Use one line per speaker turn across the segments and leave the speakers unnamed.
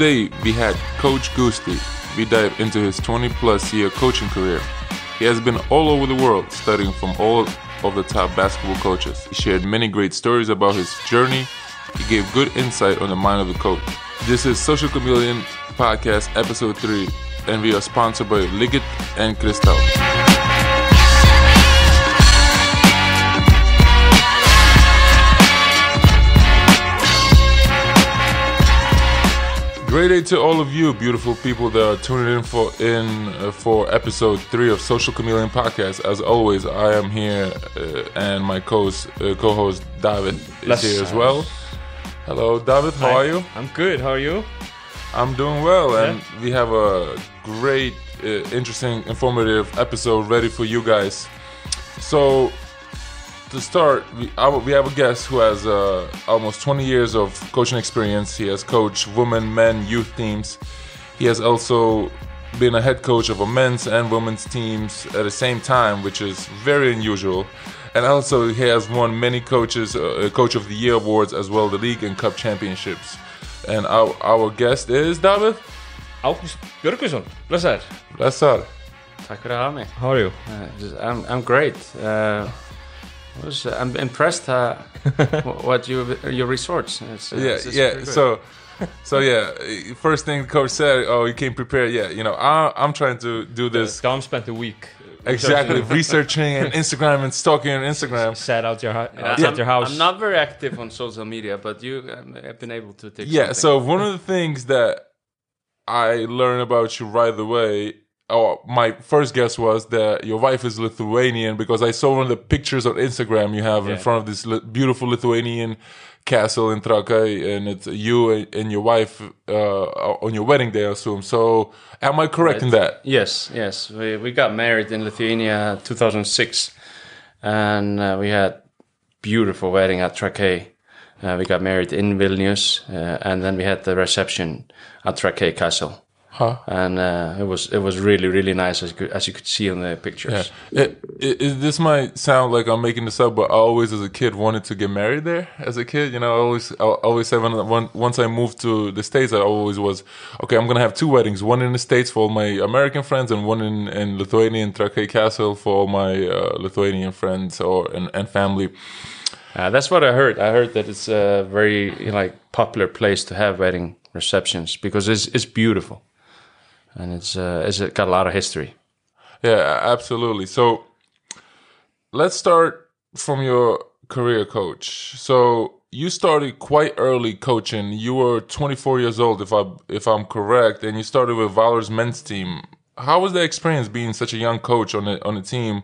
Today we had Coach Gusti. We dive into his 20 plus year coaching career. He has been all over the world studying from all of the top basketball coaches. He shared many great stories about his journey. He gave good insight on the mind of the coach. This is Social Chameleon Podcast Episode 3, and we are sponsored by Liggett and Cristal. Great day to all of you, beautiful people that are tuning in for in uh, for episode three of Social Chameleon Podcast. As always, I am here, uh, and my co-host, uh, co-host David is here as well. Hello, David. How are you?
I'm good. How are you?
I'm doing well, and we have a great, uh, interesting, informative episode ready for you guys. So, to start, we, our, we have a guest who has uh, almost 20 years of coaching experience. He has coached women, men, youth teams. He has also been a head coach of a men's and women's teams at the same time, which is very unusual. And also, he has won many coaches, uh, Coach of the Year awards, as well the league and cup championships. And our, our guest is David.
Ágúst Björgvinsson. Blessaður.
Blessar.
Tack för att ha mig.
How are you?
Uh, just- I'm, I'm great. Uh, I was, I'm impressed uh, what you your research. It's, uh,
yeah,
it's- it's
yeah. So, so yeah. First thing the coach said, "Oh, you came prepared." Yeah, you know, I, I'm trying to do this
Dom spent a week.
exactly, researching and Instagram and stalking on Instagram.
Sat out your, hu-
Uh,
outside
I'm,
your house.
I'm not very active on social media, but you um, have been able to take.
Yeah.
something.
So one of the things that I learned about you right away. Oh, my first guess was that your wife is Lithuanian because I saw one of the pictures on Instagram you have in front of this li- beautiful Lithuanian castle in Trakai, and it's you and your wife uh, on your wedding day, I assume. So, am I correct in that?
Yes, yes. We we got married in Lithuania 2006, and uh, we had beautiful wedding at Trakai. Uh, we got married in Vilnius, uh, and then we had the reception at Trakai Castle.
Huh?
and uh, it was it was really really nice as you could, as you could see on the pictures.
It, it, it, this might sound like I'm making this up, but I always, as a kid, wanted to get married there. As a kid, you know, I always, I always said when, when once I moved to the states, I always was okay. I'm gonna have two weddings: one in the states for all my American friends, and one in, in Lithuania in Trakai Castle for all my uh, Lithuanian friends or and, and family.
Uh, that's what I heard. I heard that it's a very you know, like popular place to have wedding receptions because it's it's beautiful, and it's uh, it's got a lot of history.
Yeah, absolutely. So let's start from your career coach. So you started quite early coaching. You were 24 years old, if I if I'm correct, and you started with Valur's men's team. How was the experience being such a young coach on the on the team,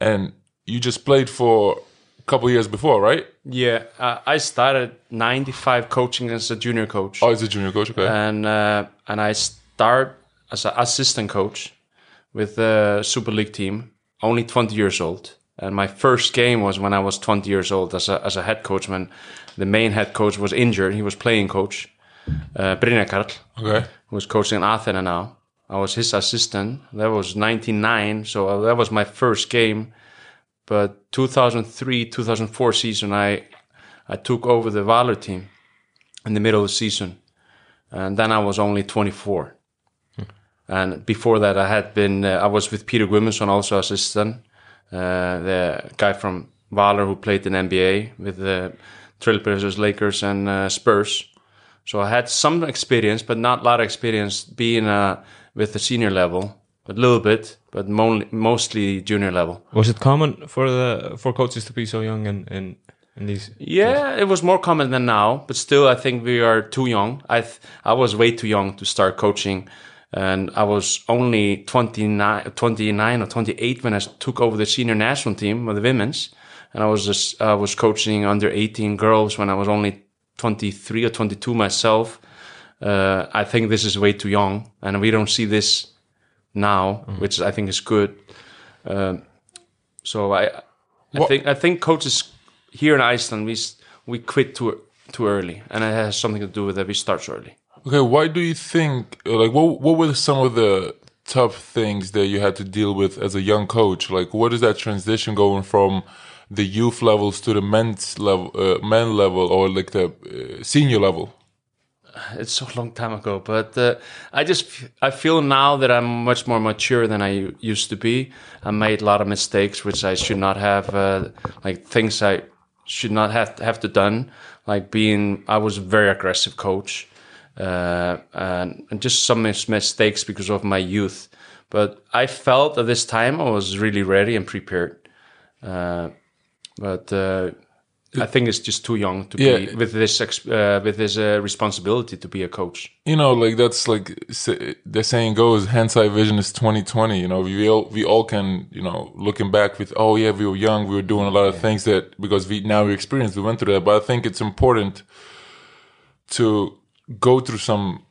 and you just played for a couple years before, right?
Yeah, uh, I started '95 coaching as a junior coach,
Oh, as a junior coach, okay.
and uh, and I start as an assistant coach with the Super League team, only 20 years old. And my first game was when I was 20 years old as a, as a head coach when the main head coach was injured. He was playing coach, uh, Brynjar Karl,
okay.
who was coaching in Athena now. I was his assistant. That was 99, so uh, that was my first game. But 2003, 2004 season, I I took over the Valur team in the middle of the season, and then I was only 24. And before that, I had been uh, I was with Peter Gudmundsson, also assistant, uh, the guy from Valur who played in NBA with the Trailblazers, Lakers, and uh, Spurs. So I had some experience, but not a lot of experience being uh, with the senior level. A little bit, but mo- mostly junior level.
Was it common for the for coaches to be so young in in, in these?
Yeah, it was more common than now, but still, I think we are too young. I th- I was way too young to start coaching, and I was only 29, 29 or 28 when I took over the senior national team of the women's, and I was just I was coaching under 18 girls when I was only 23 or 22 myself. Uh, I think this is way too young, and we don't see this now, which I think is good. Um, so I, I
What-
think I think coaches here in Iceland we we quit too too early, and it has something to do with that we start early.
Okay, why do you think like what what were some of the tough things that you had to deal with as a young coach? Like what is that transition going from the youth levels to the men's level, uh, men level, or like the uh, senior level?
it's so long time ago, but uh, I just I feel now that I'm much more mature than I used to be. I made a lot of mistakes which I should not have, uh, like things I should not have have to done, like being I was a very aggressive coach, uh, and, and just some mis- mistakes because of my youth. But I felt at this time I was really ready and prepared. Uh, but uh, I think it's just too young to
Yeah.
be with this uh, with this uh, responsibility to be a coach.
you know, like that's like the saying goes, hindsight vision is twenty twenty. You know, we all we all can, you know, looking back with, oh yeah, we were young, we were doing a lot of things that because we now we experienced, we went through that. But I think it's important to go through some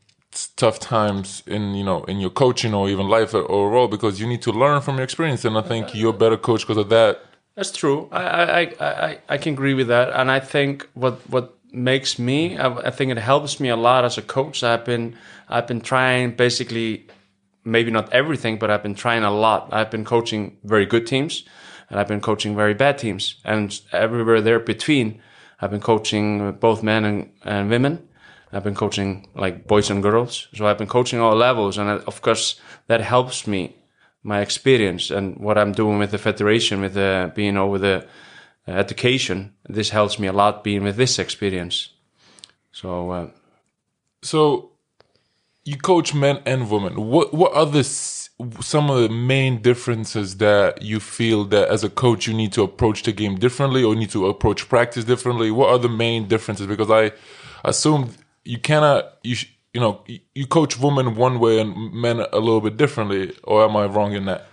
tough times in you know in your coaching or even life overall because you need to learn from your experience. And I think you're a better coach because of that.
That's true. I, I, I, I, I can agree with that. And I think what what makes me, I, I think it helps me a lot as a coach. I've been I've been trying basically, maybe not everything, but I've been trying a lot. I've been coaching very good teams, and I've been coaching very bad teams, and everywhere there between, I've been coaching both men and, and women. I've been coaching like boys and girls, so I've been coaching all levels, and of course that helps me my experience and what I'm doing with the federation, with the, being over the uh, education. This helps me a lot being with this experience. So uh,
So, you coach men and women. What what are the some of the main differences that you feel that as a coach you need to approach the game differently or need to approach practice differently? What are the main differences? Because I assume you cannot you sh- you know you- coach women one way and men a little bit differently. Or am I wrong in that?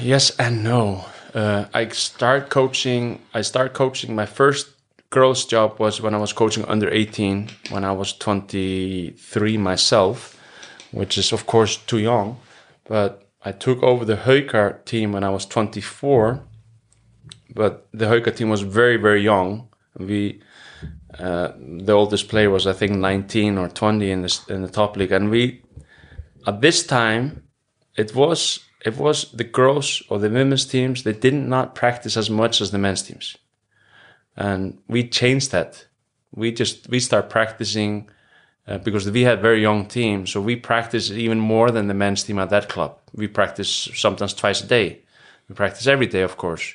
yes and no. Uh, I start coaching. I start coaching. My first girls' job was when I was coaching under 18, when I was 23 myself, which is of course too young. But I took over the Haukar team when I was 24. But the Haukar team was very very young. We uh, the oldest player was I think 19 or 20 in the in the top league, and we at this time it was it was the girls or the women's teams they did not practice as much as the men's teams. And we changed that. We just we start practicing uh, because we had very young teams so we practice even more than the men's team at that club. We practice sometimes twice a day. We practice every day of course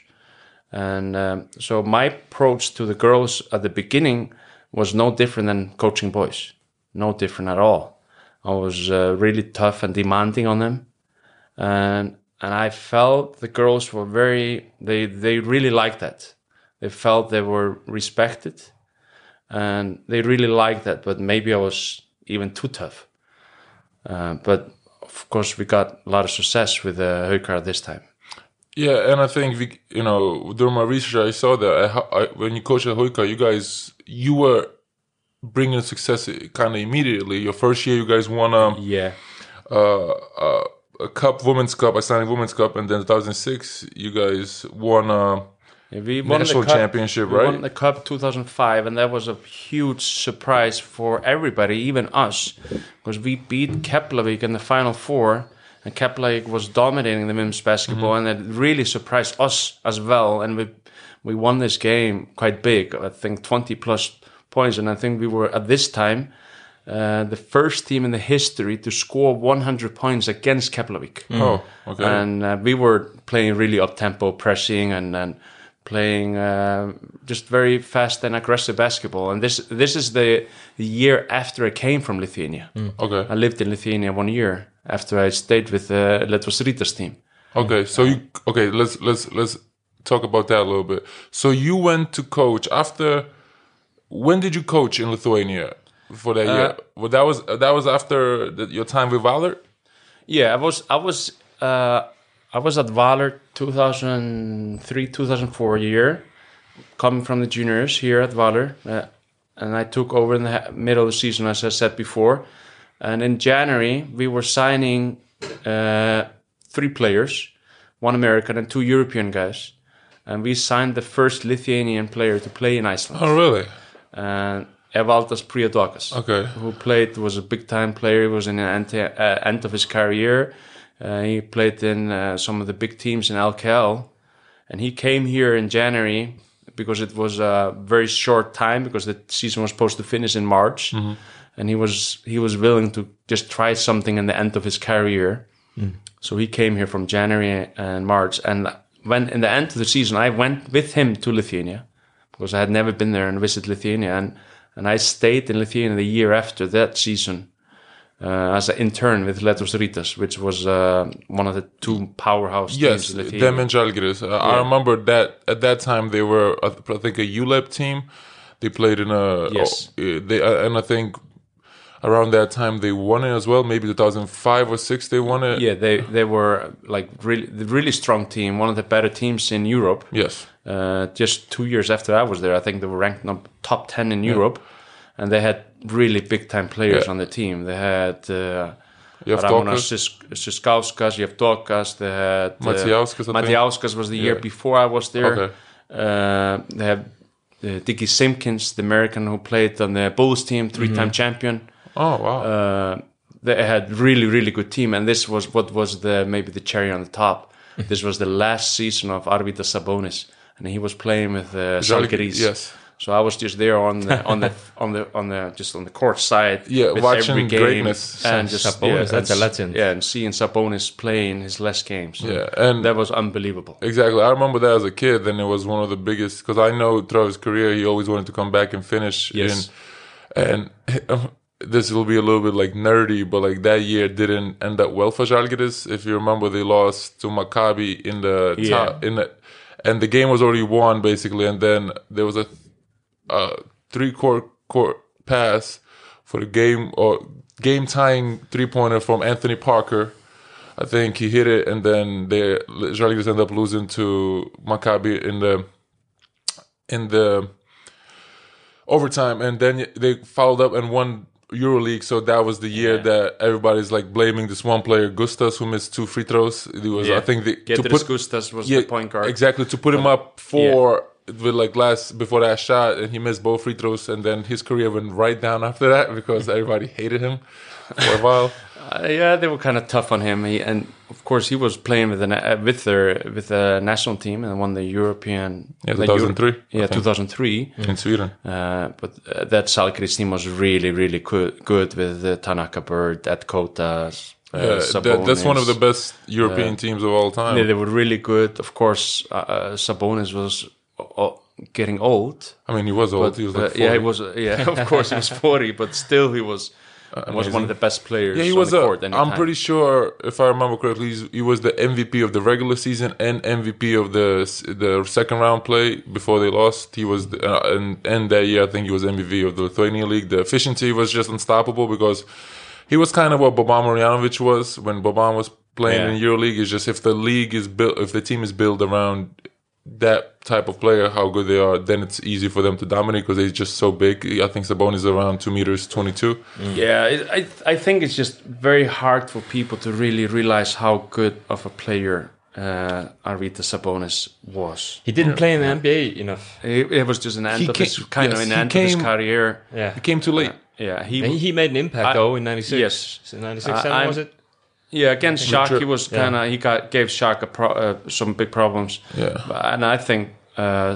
and um, so my approach to the girls at the beginning was no different than coaching boys no different at all i was uh, really tough and demanding on them and and I felt the girls were very they they really liked that. They felt they were respected, and they really liked that. But maybe I was even too tough. Uh, but of course, we got a lot of success with uh, Haukar this time.
Yeah, and I think you know, during my research, I saw that I, I, when you coach at Haukar, you guys, you were bringing success kind of immediately. Your first year, you guys won um,
Yeah,
uh, uh, a cup, women's cup, a signing women's cup, and then 2006, you guys won uh,
we won
national
the cup,
championship,
we
right?
won the cup 2005, and that was a huge surprise for everybody, even us, because we beat Keflavik in the final four, and Keflavik was dominating the women's basketball, and it really surprised us as well. And we we won this game quite big, I think 20 plus points, and I think we were at this time. Uh, the first team in the history to score 100 points against Keflavik
oh, okay.
and uh, we were playing really up tempo, pressing and and playing uh, just very fast and aggressive basketball. And this this is the, the year after I came from Lithuania.
okay.
I lived in Lithuania one year after I stayed with the Lietuvos Rytas team.
Okay, so you okay? Let's let's let's talk about that a little bit. So you went to coach after. When did you coach in Lithuania for that year? Well, that was that was after the, your time with Valur.
Yeah, I was I was uh, I was at Valur 2003 2004 year, coming from the juniors here at Valur, uh, and I took over in the middle of the season, as I said before. And in January, we were signing uh, three players, one American and two European guys, and we signed the first Lithuanian player to play in Iceland,
Oh, really?
and Evaldas Priadokas
Okay.
who played was a big time player. He was in the end, uh, end of his career. Uh, he played in uh, some of the big teams in LKL, and he came here in January because it was a very short time because the season was supposed to finish in March, and he was he was willing to just try something in the end of his career. So he came here from January and March, and when in the end of the season, I went with him to Lithuania because I had never been there and visited Lithuania, and and I stayed in Lithuania the year after that season uh, as an intern with Lietuvos Rytas, which was uh, one of the two powerhouse
Yes,
teams in Lithuania.
them and Žalgiris. Uh, I remember that at that time they were, I think, a ULEB team. They played in a
Yes.
oh, they uh, and I think around that time they won it as well. Maybe 2005 or six they won it.
yeah, they they were like really the really strong team, one of the better teams in Europe.
Yes.
Uh, just two years after I was there, I think they were ranked num- top ten in Europe, and they had really big time players
Yeah.
on the team. They had uh,
Javtokas.
Ramunas Sis- Siskauskas, Javtokas, they had uh,
Macijauskas, I
was the year before I was there.
Okay.
Uh, they have uh, Dickie Simpkins, the American who played on the Bulls team, three time champion.
Oh wow.
Uh, they had really really good team, and this was what was the maybe the cherry on the top. this was the last season of Arvydas Sabonis, and he was playing with uh, Žalgiris.
Yes.
So I was just there on the on the on the on the just on the court side.
Yeah,
with
watching
every game
greatness.
and just
Sabonis,
yeah,
that's a
and-
legend.
Yeah, and seeing Sabonis playing his last games.
Yeah, and
that was unbelievable.
Exactly. I remember that as a kid, and it was one of the biggest because I know throughout his career he always wanted to come back and finish.
Yes.
In, and this will be a little bit like nerdy, but like that year didn't end up well for Žalgiris. If you remember, they lost to Maccabi in the
Yeah.
top, in the, and the game was already won basically, and then there was a, a three court court pass for the game or game tying three pointer from Anthony Parker. I think he hit it, and then they Žalgiris ended up losing to Maccabi in the in the overtime, and then they followed up and won EuroLeague. So that was the year that everybody's like blaming this one player, Gustas, who missed two free throws. It was, I think, the,
Getris Gustas was the point guard.
exactly to put him up four with like last before that shot, and he missed both free throws, and then his career went right down after that because everybody hated him for a while.
Uh, yeah, they were kind of tough on him. He, and of course, he was playing with the uh, with their with the national team and won the European.
Yeah,
the Euro-
2003,
yeah, 2003.
in Sweden.
Uh, but uh, that Žalgiris team was really, really good, good with uh, Tanoka Beard, at Kotas. Uh,
Yeah, that, that's one of the best European teams of all time.
Yeah, they were really good. Of course, uh, uh, Sabonis was uh, getting old.
I mean, he was old. he was
Uh,
like 40.
yeah, he was. Uh, yeah, of course, he was forty, but still, he was was one of the best players.
Yeah, he was.
the
A,
court
I'm pretty sure, if I remember correctly, he's, he was the MVP of the regular season and MVP of the the second round play before they lost. He was, the, uh, and and that year I think he was MVP of the Lithuanian league. The efficiency was just unstoppable because he was kind of what Boban Marjanovic was when Boban was playing
Yeah.
in EuroLeague. Is just if the league is built, if the team is built around that type of player, how good they are, then it's easy for them to dominate because they're just so big. I think Sabonis is around two meters twenty two.
Yeah, it, I I think it's just very hard for people to really realize how good of a player uh, Arvydas Sabonis was.
He didn't play in the NBA enough.
It, it was just an end
He
of
came-
his kind
yes,
of an
he
end of his career.
Yeah.
He came too late.
Yeah, he,
And he made an impact
I-
though in '96.
yes.
So '96,
I-
7
I'm-
was it?
Yeah against
Sure.
he was kind of he got gave pro, uh, some big problems.
Yeah.
and I think uh,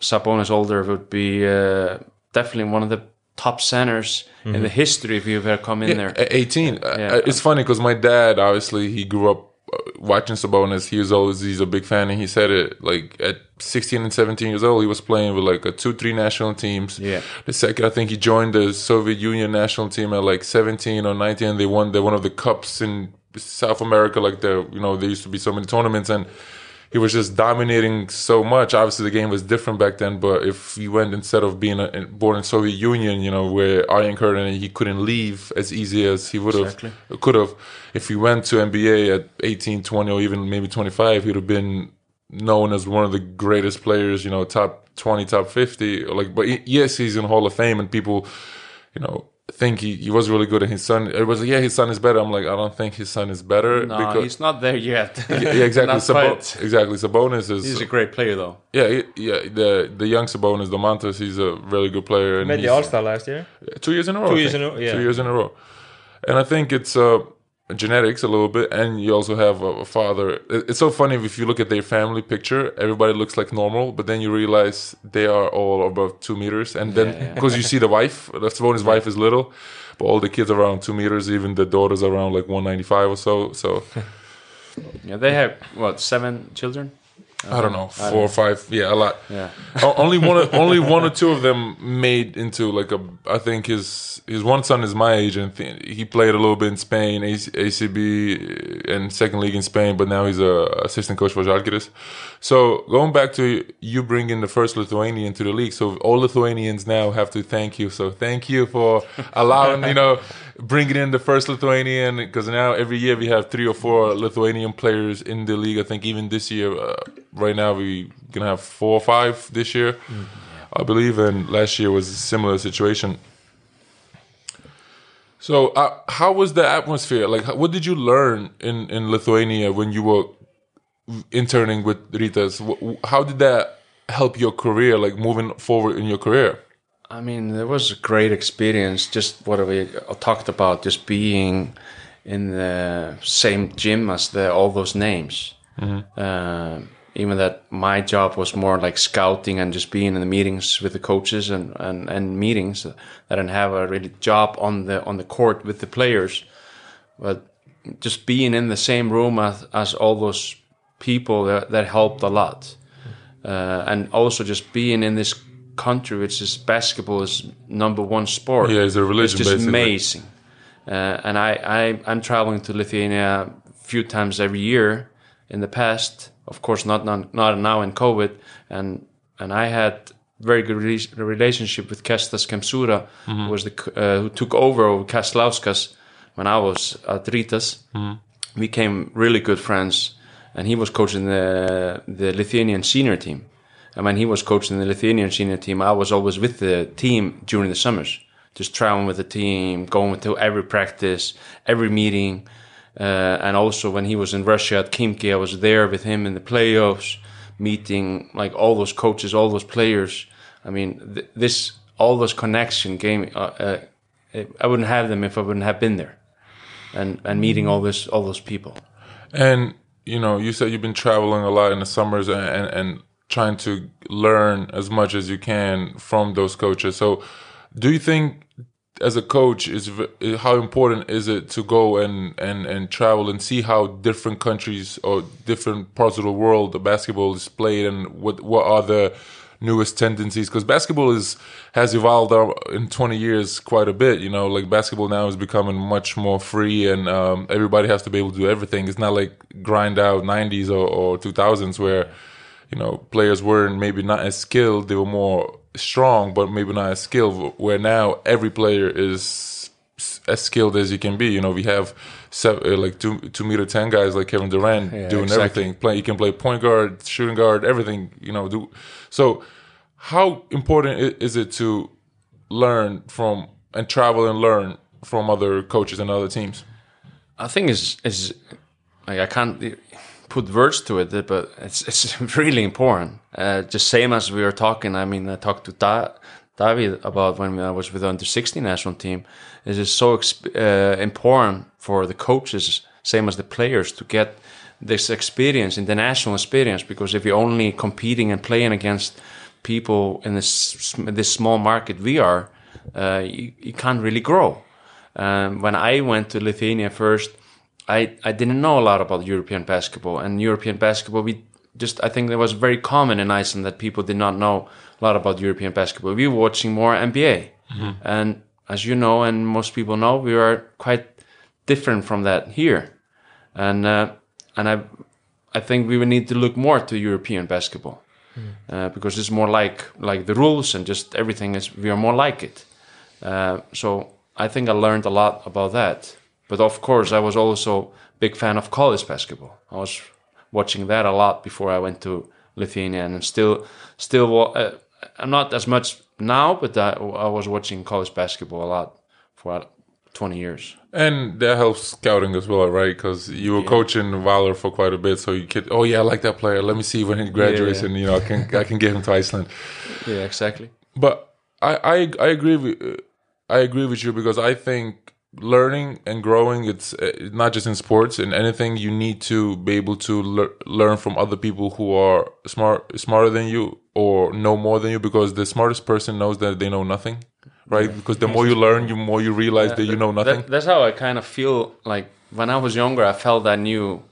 Sabonis older would be uh, definitely one of the top centers in the history if you've ever come in there.
18. Uh,
Yeah.
It's funny because my dad, obviously, he grew up watching Sabonis. He was always, he's a big fan. And he said it like at 16 and 17 years old, he was playing with like a two, three national teams.
Yeah.
The second, I think he joined the Soviet Union national team at like 17 or 19. And they won the, one of the cups in South America. Like the, you know, there used to be so many tournaments and he was just dominating so much. Obviously, the game was different back then. But if he went instead of being a, born in Soviet Union, you know, where Iron Curtain and he couldn't leave as easy as he would have
Exactly.
could have. If he went to NBA at 18, 20, or even maybe 25, he would have been known as one of the greatest players. You know, top 20, top 50. Like, but yes, he's in Hall of Fame, and people, you know. Think he, he was really good, and his son. It was like, yeah, his son is better. I'm like, I don't think his son is better
no, he's not there yet.
yeah, exactly.
Not
Sabo-
quite.
exactly. Sabonis is
He's a great player though.
yeah, he- yeah. The the young Sabonis, Domantas, he's a really good player. And
Made the All Star last year.
two years in a row.
Two years in a row, yeah.
Two years in a row. And I think it's uh genetics a little bit, and you also have a, a father. It's so funny if you look at their family picture, everybody looks like normal, but then you realize they are all above two meters, and then
Yeah, yeah.
because you see the wife, the Savone's wife is little, but all the kids are around two meters, even the daughter's around like one ninety five or so. So
Yeah, they have what seven children?
I don't know, four or five, yeah, a lot.
Yeah.
Only one, only one or two of them made into like a. I think his his one son is my age, and he played a little bit in Spain, AC, ACB, uh, and second league in Spain. But now he's a assistant coach for Žalgiris. So going back to you bringing the first Lithuanian to the league, so all Lithuanians now have to thank you. So thank you for allowing you know bringing in the first Lithuanian because now every year we have three or four Lithuanian players in the league. I think even this year, uh, right now we gonna have four or five this year, I believe, and last year was a similar situation. So, uh, how was the atmosphere? Like, what did you learn in in Lithuania when you were interning with Rytas? How did that help your career, like moving forward in your career?
I mean, it was a great experience. Just what we talked about, just being in the same gym as the all those names. Uh, even that my job was more like scouting and just being in the meetings with the coaches and, and, and meetings. I didn't have a really job on the on the court with the players, but just being in the same room as, as all those people that, that helped a lot uh, and also just being in this country, which is basketball is number one sport.
Yeah, it's a religion,
It's just
basically.
amazing. Uh, and I, I, I'm traveling to Lithuania a few times every year in the past. Of course, not not, not now in COVID. And and I had very good re- relationship with Kestas Kemzura,
Mm-hmm.
who was the uh, who took over of Kazlauskas when I was at Rytas.
Mm-hmm.
We became really good friends, and he was coaching the the Lithuanian senior team. When he was coaching the Lithuanian senior team, I was always with the team during the summers, just traveling with the team, going to every practice, every meeting. Uh, and also when he was in Russia at Khimki, I was there with him in the playoffs, meeting like all those coaches, all those players. I mean, th- this all those connection game. Uh, uh, I wouldn't have them if I wouldn't have been there, and and meeting all this all those people.
And you know, you said you've been traveling a lot in the summers and, and, and trying to learn as much as you can from those coaches. So, do you think, as a coach, is how important is it to go and, and, and travel and see how different countries or different parts of the world the basketball is played and what what are the newest tendencies because basketball is has evolved in 20 years quite a bit you know like basketball now is becoming much more free and um, everybody has to be able to do everything it's not like grind out 90s or, or 2000s where you know players weren't maybe not as skilled they were more strong but maybe not as skilled where now every player is as skilled as you can be. You know we have seven, uh, like two two meter ten guys like Kevin Durant
Yeah,
doing
exactly.
everything. Play you can play point guard shooting guard everything you know do. So how important is it to learn from and travel and learn from other coaches and other teams?
I think is is like I can't put words to it, but it's it's really important. Uh, just same as we were talking. I mean, I talked to da- David about when I was with the under sixteen national team. It is so exp- uh, important for the coaches, same as the players, to get this experience, international experience. Because if you're only competing and playing against people in this this small market we are, uh, you, you can't really grow. Um, when I went to Lithuania first, I, I didn't know a lot about European basketball. And European basketball, we just, I think it was very common in Iceland that people did not know a lot about European basketball. We were watching more NBA. And as you know, and most people know, we are quite different from that here. And, uh, and I, I think we would need to look more to European basketball. Uh, because it's more like like the rules and just everything is we are more like it. Uh, so I think I learned a lot about that. But of course, I was also big fan of college basketball. I was watching that a lot before I went to Lithuania, and still, still, uh, I'm not as much now, but I, I was watching college basketball a lot for uh, 20 years.
And that helps scouting as well, right? Because you were coaching Valur for quite a bit, so you could, oh yeah, I like that player. Let me see when he graduates,
Yeah.
and you know, I can I can get him to Iceland.
Yeah, exactly.
But I I, I agree with I agree with you because I think learning and growing it's uh, not just in sports in anything you need to be able to lear- learn from other people who are smart smarter than you or know more than you because the smartest person knows that they know nothing right? Because the more you learn you more you realize that you know nothing.
That, that's how I kind of feel like when I was younger, I felt I knew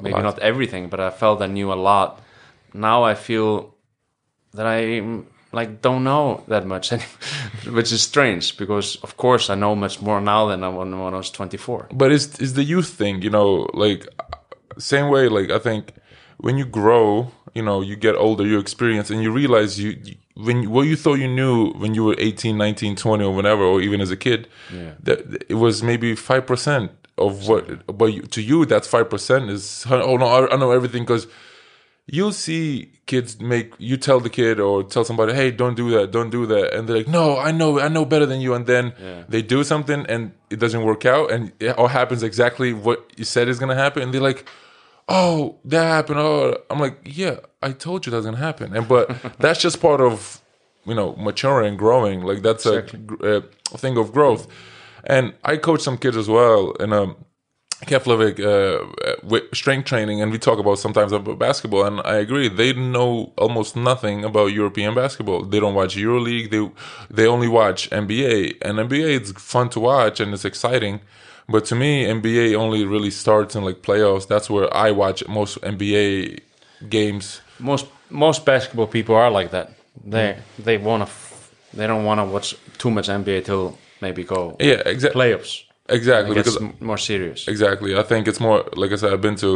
maybe not everything, but I felt I knew a lot. Now I feel that I mm, like don't know that much, which is strange because of course I know much more now than I when, when I was 24.
but it's it's the youth thing you know like same way like i think when you grow you know you get older you experience and you realize you, you when what you thought you knew when you were 18 19 20 or whenever or even as a kid that it was maybe 5% of what but to you that's 5% is oh no i, I know everything because you'll see kids make you tell the kid or tell somebody hey don't do that don't do that. And they're like no i know i know better than you. And then they do something and it doesn't work out and it all happens exactly what you said is going to happen. And they're like oh that happened oh. I'm like yeah i told you that's going to happen. And but that's just part of you know maturing and growing. Like that's a, a thing of growth. And i coach some kids as well and um Keflavik uh, with strength training, and we talk about sometimes about basketball, and I agree they know almost nothing about European basketball. They don't watch EuroLeague. They they only watch NBA, and NBA it's fun to watch and it's exciting. But to me, NBA only really starts in like playoffs. That's where I watch most NBA games.
Most most basketball people are like that. They they want to they don't want to watch too much NBA till maybe go
Yeah, exactly.
playoffs.
Exactly.
It gets
Because
m- more serious.
Exactly. I think it's more like I said. I've been to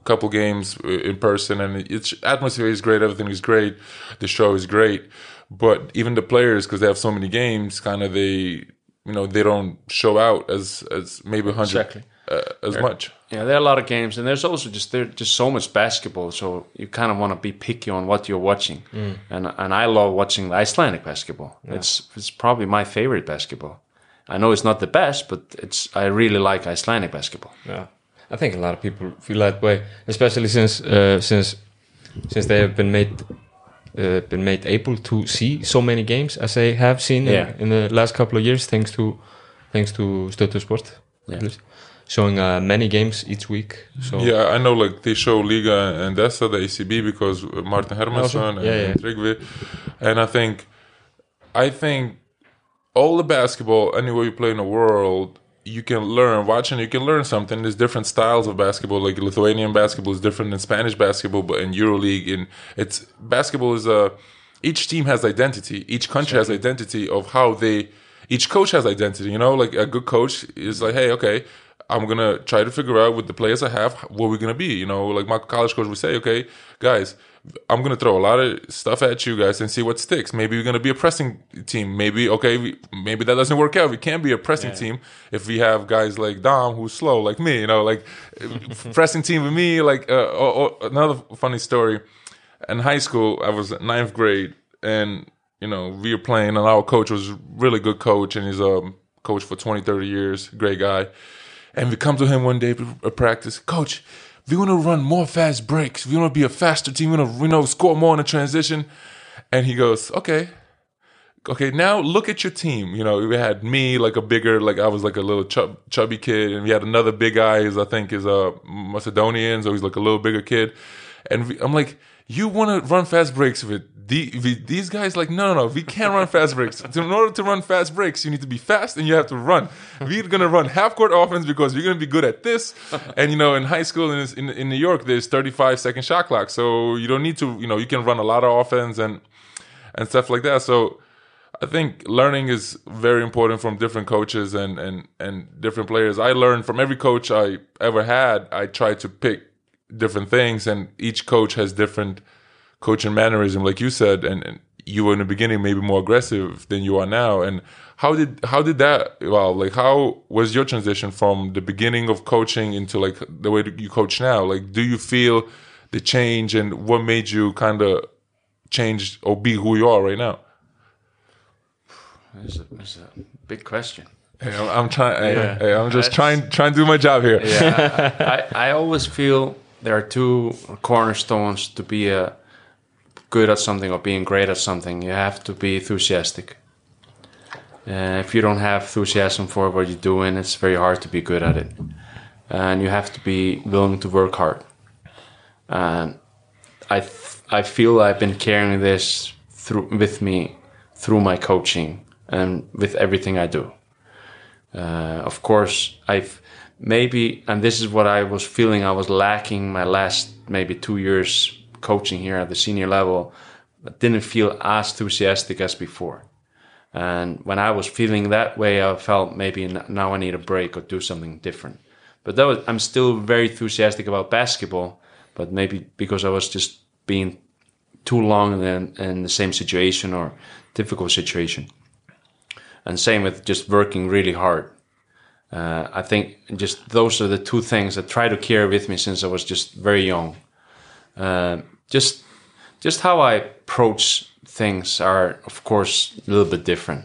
a couple games in person, and it's atmosphere is great. Everything is great. The show is great, but even the players, because they have so many games, kind of they, you know, they don't show out as as maybe hundred
Exactly.
uh, as much.
Yeah, there are a lot of games, and there's also just there's just so much basketball. So you kind of want to be picky on what you're watching, and and I love watching the Icelandic basketball. It's it's probably my favorite basketball. I know it's not the best, but it's I really like Icelandic basketball.
Yeah, I think a lot of people feel that way, especially since uh, since since they have been made uh, been made able to see so many games as they have seen
Yeah.
in, in the last couple of years, thanks to thanks to Stöð 2 Sport,
Yeah.
at showing uh, many games each week. So
Yeah, I know. Like they show Liga Endesa, the ACB, because Martin Hermannsson and,
Yeah, yeah.
and Tryggvi, and I think, I think, all the basketball anywhere you play in the world, you can learn. Watching, you can learn something. There's different styles of basketball. Like Lithuanian basketball is different than Spanish basketball, but in EuroLeague, in it's basketball is a. Each team has identity. Each country has identity of how they. Each coach has identity. You know, like a good coach is like, hey, okay, I'm gonna try to figure out with the players I have what we're gonna be. You know, like my college coach would say, okay, guys, I'm gonna throw a lot of stuff at you guys and see what sticks. Maybe we're gonna be a pressing team. Maybe okay, we, maybe that doesn't work out. We can't be a pressing team if we have guys like Dom who's slow like me. You know, like pressing team with me. Like uh, oh, oh, another funny story. In high school, I was ninth grade, and you know we were playing, and our coach was really good coach, and he's a coach for 20, 30 years, great guy. And we come to him one day at practice, coach. We want to run more fast breaks. We want to be a faster team. We want to, you know, score more in the transition. And he goes, okay, okay. Now look at your team. You know, we had me like a bigger, like I was like a little chub, chubby kid, and we had another big guy. Who's I think is a Macedonian, so he's like a little bigger kid. And we, I'm like, you want to run fast breaks with the, with these guys? Like, no, no, no, we can't run fast breaks. In order to run fast breaks, you need to be fast and you have to run. We're gonna run half court offense because we're gonna be good at this. And you know, in high school in, in in New York, there's 35 second shot clock, so you don't need to. You know, you can run a lot of offense and and stuff like that. So. I think learning is very important from different coaches and, and, and different players. I learned from every coach I ever had. I try to pick different things, and each coach has different coaching mannerism, like you said. And, and you were in the beginning maybe more aggressive than you are now. And how did how did that? Well, like how was your transition from the beginning of coaching into like the way that you coach now? Like, do you feel the change, and what made you kind of change or be who you are right now?
That's a, that's a big question.
Hey, I'm, I'm trying.
Yeah.
hey, I'm just
That's-
trying trying to do my job here.
Yeah, I, I always feel there are two cornerstones to be a good at something or being great at something. You have to be enthusiastic, Uh, if you don't have enthusiasm for what you're doing, it's very hard to be good at it, and you have to be willing to work hard. And I I feel I've been carrying this through with me through my coaching and with everything I do. Uh, of course, I've maybe, and this is what I was feeling I was lacking my last maybe two years coaching here at the senior level. I didn't feel as enthusiastic as before. And when I was feeling that way, I felt maybe now I need a break or do something different. But that was, I'm still very enthusiastic about basketball, but maybe because I was just being too long in, in the same situation or difficult situation. And same with just working really hard. Uh, I think just those are the two things that try to carry with me since I was just very young. Uh, just just how I approach things are, of course, a little bit different.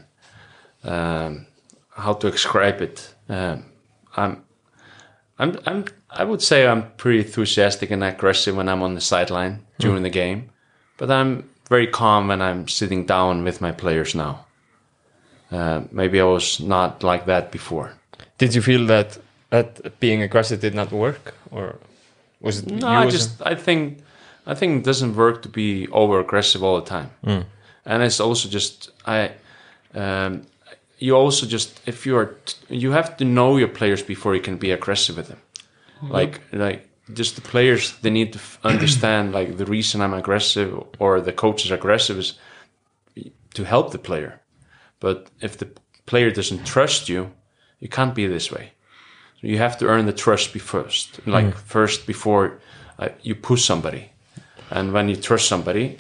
Um, how to describe it? Um, I'm, I'm, I'm, I would say I'm pretty enthusiastic and aggressive when I'm on the sideline during the game, but I'm very calm when I'm sitting down with my players now. Uh, maybe I was not like that before.
Did you feel that that being aggressive did not work, or was it?
No,
you
I just I think I think it doesn't work to be over aggressive all the time, and it's also just I. Um, you also just if you are t- you have to know your players before you can be aggressive with them. Like like just the players they need to f- understand like the reason I'm aggressive or the coach is aggressive is to help the player. But if the player doesn't trust you, you can't be this way. So you have to earn the trust be first, like first before uh, you push somebody. And when you trust somebody,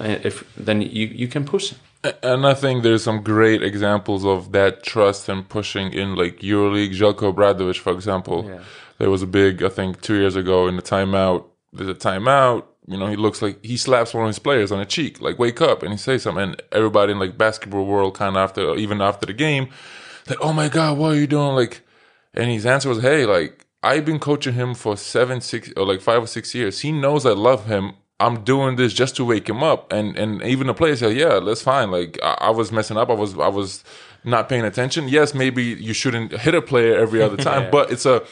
uh, if then you you can push them.
And I think there's some great examples of that trust and pushing in like EuroLeague. Zeljko Obradovic, for example,
Yeah.
there was a big, I think, two years ago in the timeout. There's a timeout. You know, he looks like he slaps one of his players on the cheek, like "wake up," and he says something. And everybody in like basketball world, kind of after, even after the game, like, "Oh my god, what are you doing?" Like, and his answer was, "Hey, like I've been coaching him for seven, six, or like five or six years. He knows I love him. I'm doing this just to wake him up." And and even the players said, "Yeah, that's fine. Like I, I was messing up. I was I was not paying attention. Yes, maybe you shouldn't hit a player every other time,
Yeah.
but it's a."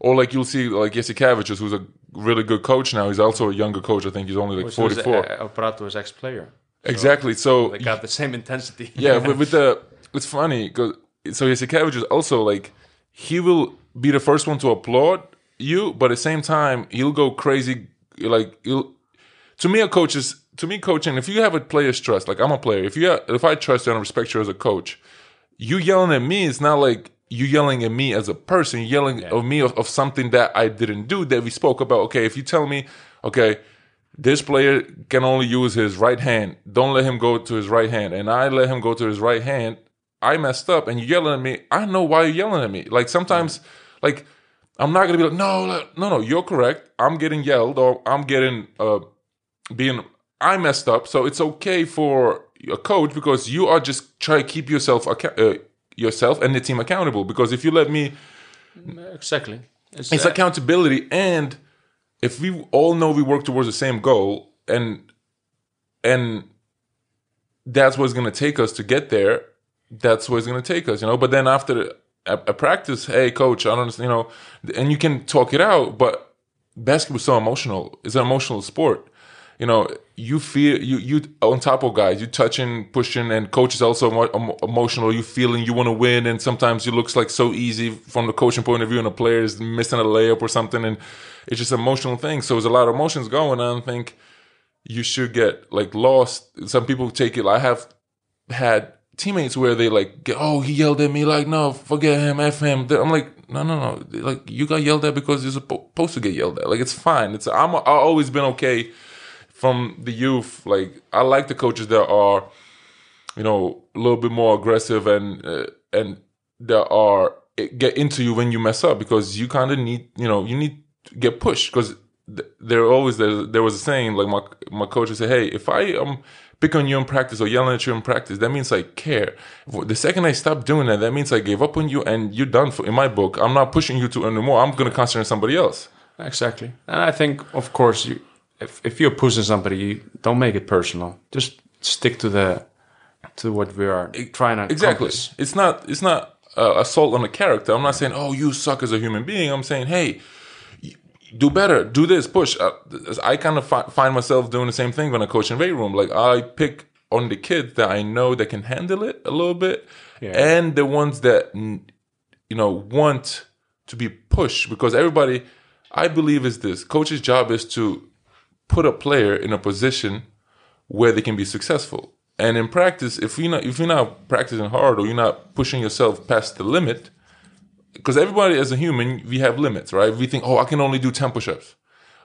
Or like you'll see, like Jasikevicius, who's a really good coach now. He's also a younger coach. I think he's only like
Which was
44.
uh, Operato's ex-player.
exactly. So
They got the same intensity.
yeah, with, with the it's funny because so Yasikevich is also like he will be the first one to applaud you, but at the same time he'll go crazy. Like he'll to me a coach is to me coaching. If you have a player's trust, like I'm a player, if you have, if I trust you and respect you as a coach, you yelling at me is not like you yelling at me as a person. You're yelling at me of, of something that I didn't do that we spoke about. Okay, if you tell me, okay, this player can only use his right hand. Don't let him go to his right hand. And I let him go to his right hand. I messed up and you're yelling at me. I know why you're yelling at me. Like sometimes, like, I'm not gonna be like, no, no, no, you're correct. I'm getting yelled or I'm getting uh being I messed up. So it's okay for a coach because you are just trying to keep yourself uh, yourself and the team accountable. Because if you let me
exactly. It's,
it's
uh,
accountability and if we all know we work towards the same goal and and that's what's going to take us to get there that's where it's going to take us you know? But then after a, a practice hey coach i don't understand you know and you can talk it out but basketball's so emotional. It's an emotional sport. You know you feel you you on top of guys you touching pushing and coach is also emo- emo- emotional. You feeling you want to win and sometimes it looks like so easy from the coaching point of view and the player is missing a layup or something and it's just emotional thing. So there's a lot of emotions going on i think you should get like lost. Some people take it i have had teammates where they like get, oh he yelled at me like no forget him f him. I'm like no no no. Like you got yelled at because you're supposed to get yelled at. Like it's fine. It's i'm i've always been okay from the youth. Like i like the coaches that are you know a little bit more aggressive and uh, and that are get into you when you mess up because you kind of need you know you need to get pushed because th- there always there, there was a saying like my my coach would say hey if i um pick on you in practice or yelling at you in practice that means i care the second i stop doing that that means i gave up on you and you're done for in my book i'm not pushing you to anymore i'm going to concentrate on somebody else
Exactly. And I think, of course, you, if, if you're pushing somebody, you don't make it personal. Just stick to the to what we are trying to
Exactly.
accomplish.
It's not. It's not uh, assault on a character. I'm not saying, "Oh, you suck as a human being." I'm saying, "Hey, do better. Do this. Push." Uh, I kind of fi- find myself doing the same thing when I coach in weight room. Like I pick on the kids that I know that can handle it a little bit, and the ones that you know want to be pushed because everybody. I believe is this coach's job is to put a player in a position where they can be successful. And in practice, if you're not if you're not practicing hard or you're not pushing yourself past the limit, because everybody as a human, we have limits, right? We think, oh, I can only do 10 push-ups.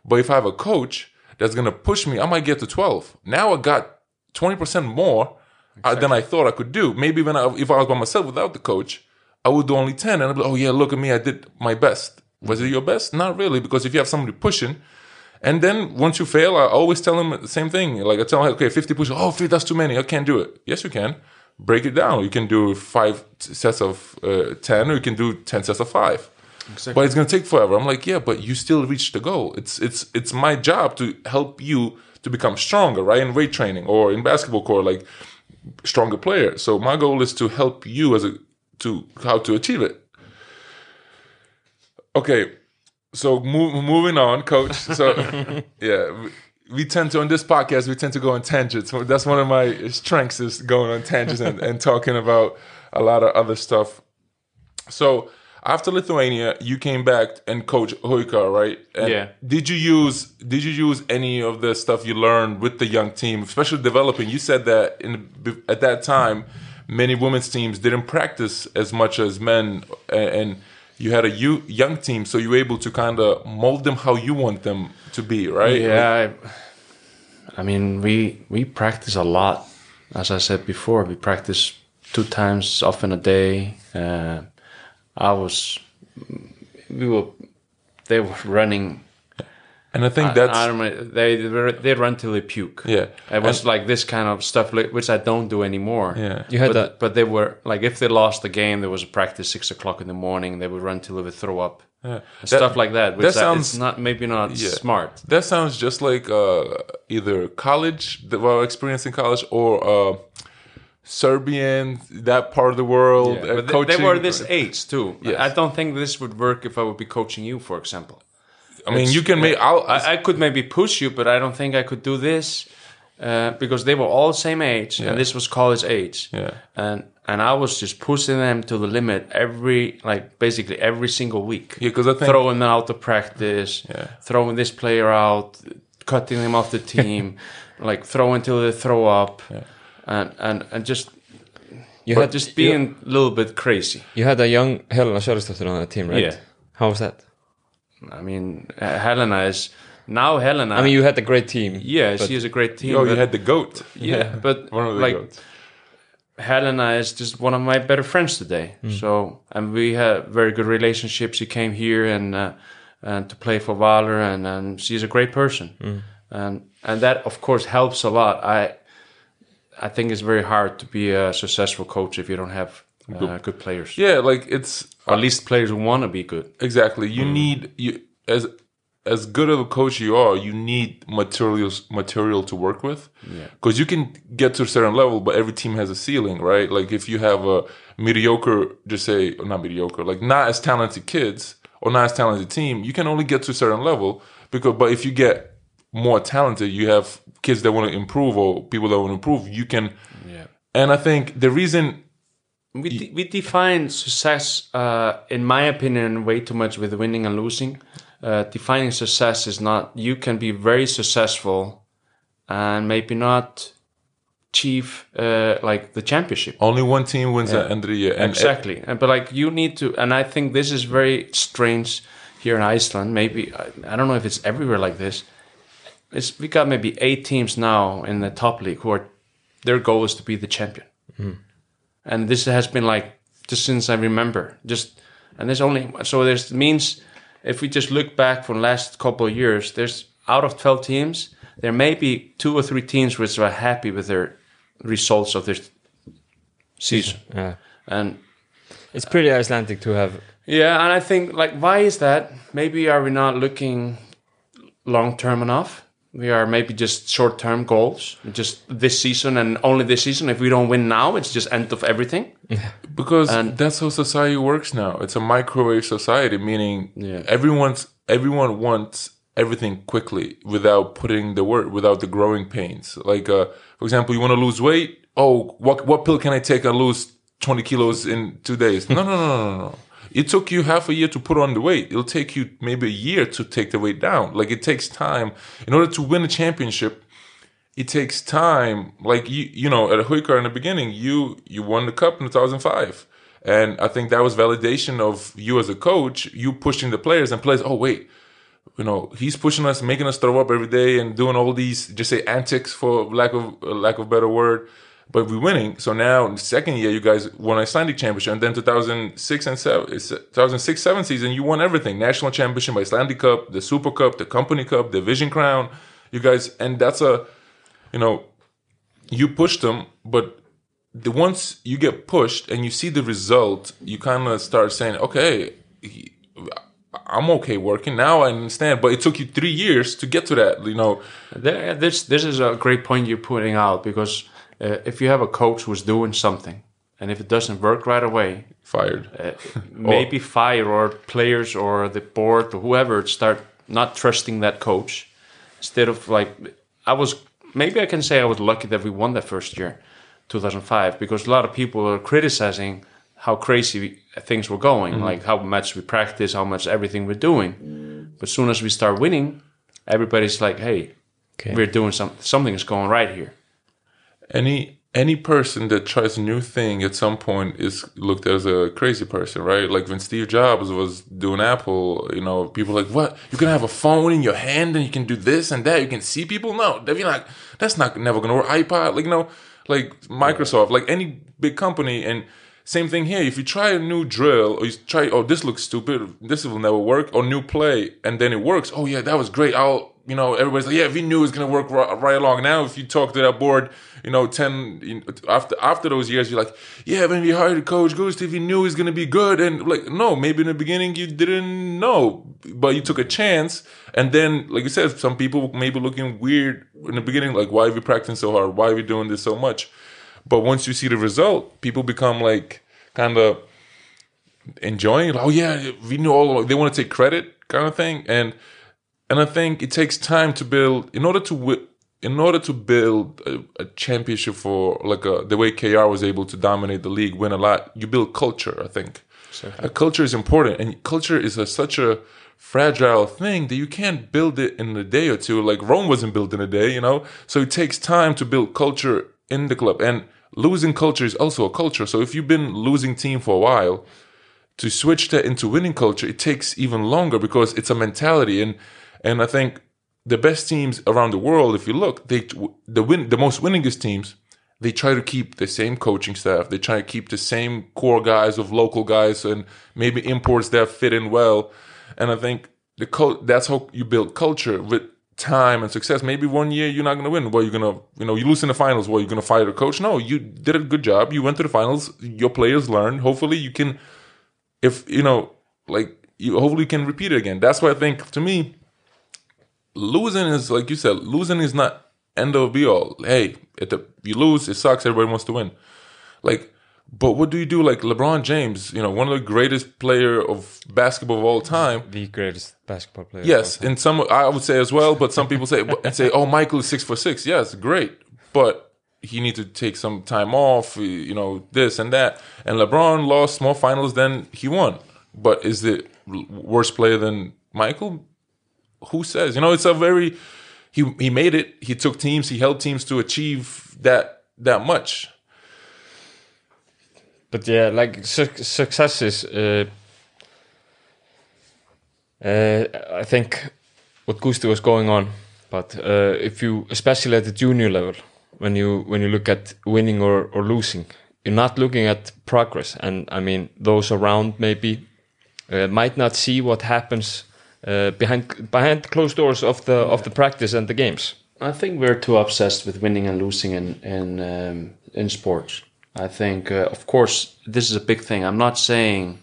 But if I have a coach that's gonna push me, I might get to 12. Now I got 20% more uh, than I thought I could do. Maybe when I, if I was by myself without the coach, I would do only 10 and I'd be like, oh yeah, look at me, I did my best. Was it your best? Not really, because if you have somebody pushing, and then once you fail, I always tell them the same thing. Like I tell them, okay, 50 push, oh, 50, that's too many. I can't do it. Yes, you can. Break it down. You can do five sets of uh, 10 or you can do 10 sets of five. But it's going to take forever. I'm like, yeah, but you still reach the goal. It's, it's, it's my job to help you to become stronger, right? In weight training or in basketball court, like stronger player. So my goal is to help you as a, to how to achieve it. Okay, so move, moving on, coach. So yeah, we, tend to on this podcast we tend to go on tangents. That's one of my strengths is going on tangents and, and talking about a lot of other stuff. So after Lithuania, you came back and coach Haukar, right? And
Yeah.
Did you use Did you use any of the stuff you learned with the young team, especially developing? You said that in at that time, many women's teams didn't practice as much as men, and you had a you, young team, so you were able to kind of mold them how you want them to be, right?
Yeah, I, I mean, we we practice a lot. As I said before, we practice two times, often a day. Uh, I was, we were, they were running.
And I think
I,
that's
I don't know, they they run till they puke.
Yeah.
it was like this kind of stuff, which I don't do anymore.
Yeah.
You had
but,
that-
but they were like if they lost the game, there was a practice six o'clock in the morning. They would run till they would throw up.
yeah.
Stuff like that. Which
that sounds-
not maybe not
Yeah.
smart.
That sounds just like uh, either college, the well, experience in college, or uh, Serbian, that part of the world. uh,
but they, they were this age too.
Yes.
I don't think this would work if I would be coaching you, for example.
I mean, you can make.
I, I could maybe push you, but I don't think I could do this uh, because they were all same age,
Yeah.
and this was college age.
Yeah.
and and I was just pushing them to the limit every, like basically every single week.
Yeah, because I think-
throwing them out of practice,
Yeah.
throwing this player out, cutting them off the team, like throwing until they throw up, and and and just
You
but
had
just being a little bit crazy.
You had a young Helena Sverrisdóttir on that team, right?
Yeah.
How was that?
I mean, Helena is now Helena.
I mean, you had a great team.
yeah, she is a great team.
oh, you had the goat.
yeah, but
One of the
like
goats.
Helena is just one of my better friends today. So, and we have very good relationship. She came here and uh, and to play for Valur, and, and she's a great person, and and that of course helps a lot. I I think it's very hard to be a successful coach if you don't have uh, good players,
Yeah, like it's
or at least players who want to be good.
exactly. You
Mm.
need you as as good of a coach you are. You need materials material to work with.
Yeah.
because you can get to a certain level, but every team has a ceiling, right? Like if you have a mediocre, just say not mediocre, like not as talented kids or not as talented team, you can only get to a certain level. Because, but if you get more talented, you have kids that want to improve or people that want to improve. You can,
Yeah.
and I think the reason
We, de- we define success, uh, in my opinion, way too much with winning and losing. Uh, defining success is not, you can be very successful and maybe not achieve uh, like the championship.
only one team wins at the end of the year, and
exactly. And, but like you need to, and I think this is very strange here in Iceland. Maybe, I, I don't know if it's everywhere like this. It's, we got maybe eight teams now in the top league who are, their goal is to be the champion and this has been like just since I remember. Just and there's only so there's means if we just look back from last couple of years, there's out of twelve teams, there may be two or three teams which are happy with their results of this season.
Yeah.
And
It's pretty Icelandic to have.
yeah, and I think like why is that? Maybe are we not looking long term enough? We are maybe just short term goals, just this season and only this season. If we don't win now, it's just end of everything.
because
And-
that's how society works now. It's a microwave society, meaning
Yeah.
everyone's everyone wants everything quickly without putting the work, without the growing pains. Like, uh, for example, you want to lose weight. Oh, what what pill can I take and lose twenty kilos in two days? No, no, no, no, no, no. It took you half a year to put on the weight. It'll take you maybe a year to take the weight down. Like it takes time in order to win a championship it takes time. Like you, you know, at Haukar in the beginning, you you won the cup in 2005, and I think that was validation of you as a coach. You pushing the players and players. Oh wait, you know, he's pushing us, making us throw up every day, and doing all these just say antics for lack of lack of better word. But we're winning. So now in the second year, you guys won Icelandic championship, and then 2006 and seven, 2006 seven season, you won everything: national championship, by Icelandic Cup, the Super Cup, the Company Cup, the Vision Crown. You guys, and that's a you know, you push them, but the once you get pushed and you see the result, you kind of start saying, okay, I'm okay working now. I understand, but it took you three years to get to that. You know,
There, this this is a great point you're putting out because uh, if you have a coach who's doing something and if it doesn't work right away,
fired.
uh, maybe fire or players or the board or whoever start not trusting that coach instead of like I was maybe I can say I was lucky that we won that first year 2005 because a lot of people are criticizing how crazy things were going like how much we practice how much everything we're doing but as soon as we start winning everybody's like hey
Okay.
we're doing some something is going right here
any any person that tries a new thing at some point is looked as a crazy person, right? Like when Steve Jobs was doing Apple, you know, people like, what? You can have a phone in your hand and you can do this and that. You can see people. No, that'd be like that's not never gonna work. iPod, like you know, like Microsoft, like any big company, and same thing here. If you try a new drill or you try, oh, this looks stupid, this will never work, or new play, and then it works. Oh yeah, that was great. I'll you know, everybody's like, yeah, we knew it was gonna work right, right along. Now, if you talk to that board, you know, ten you know, after after those years, you're like, yeah, when we hired Coach Gustav, we knew he was gonna be good, and like, no, maybe in the beginning you didn't know, but you took a chance, and then, like you said, some people maybe looking weird in the beginning, like, why are we practicing so hard? Why are we doing this so much? But once you see the result, people become like kind of enjoying. it. oh yeah, we knew all. They want to take credit, kind of thing, and and I think it takes time to build in order to in order to build a, a championship for like a, the way KR was able to dominate the league, win a lot. You build culture. I think a culture is important, and culture is a, such a fragile thing that you can't build it in a day or two. Like Rome wasn't built in a day, you know. So it takes time to build culture in the club, and losing culture is also a culture. So if you've been losing team for a while, to switch that into winning culture, it takes even longer because it's a mentality. And and I think the best teams around the world, if you look, they the win the most winningest teams, they try to keep the same coaching staff. They try to keep the same core guys of local guys and maybe imports that fit in well. And I think the that's how you build culture with time and success. Maybe one year you're not going to win. Well, you're going to, you know, you lose in the finals. Well, you're going to fire the coach. No, you did a good job. You went to the finals. Your players learned. Hopefully, you can if you know, like you hopefully can repeat it again. That's why I think to me, losing is like you said, losing is not end of be all. Hey, if you lose, it sucks. Everybody wants to win. Like, but what do you do? Like LeBron James, you know, one of the greatest player of basketball of all time.
the greatest basketball player.
Yes, and some I would say as well, but some people say and say, "Oh, Michael is six for six. Yes, great, but he needs to take some time off. You know, this and that. And LeBron lost more finals than he won. But is it worse player than Michael? Who says? You know, it's a very he he made it. He took teams. He helped teams to achieve that that much.
But yeah, like su- success is. Uh, uh, I think what Gusti was going on, but uh, if you, especially at the junior level, when you when you look at winning or, or losing, you're not looking at progress, and I mean those around maybe uh, might not see what happens uh, behind behind closed doors of the of the practice and the games.
I think we're too obsessed with winning and losing in in um, in sports. I think, uh, of course, this is a big thing. I'm not saying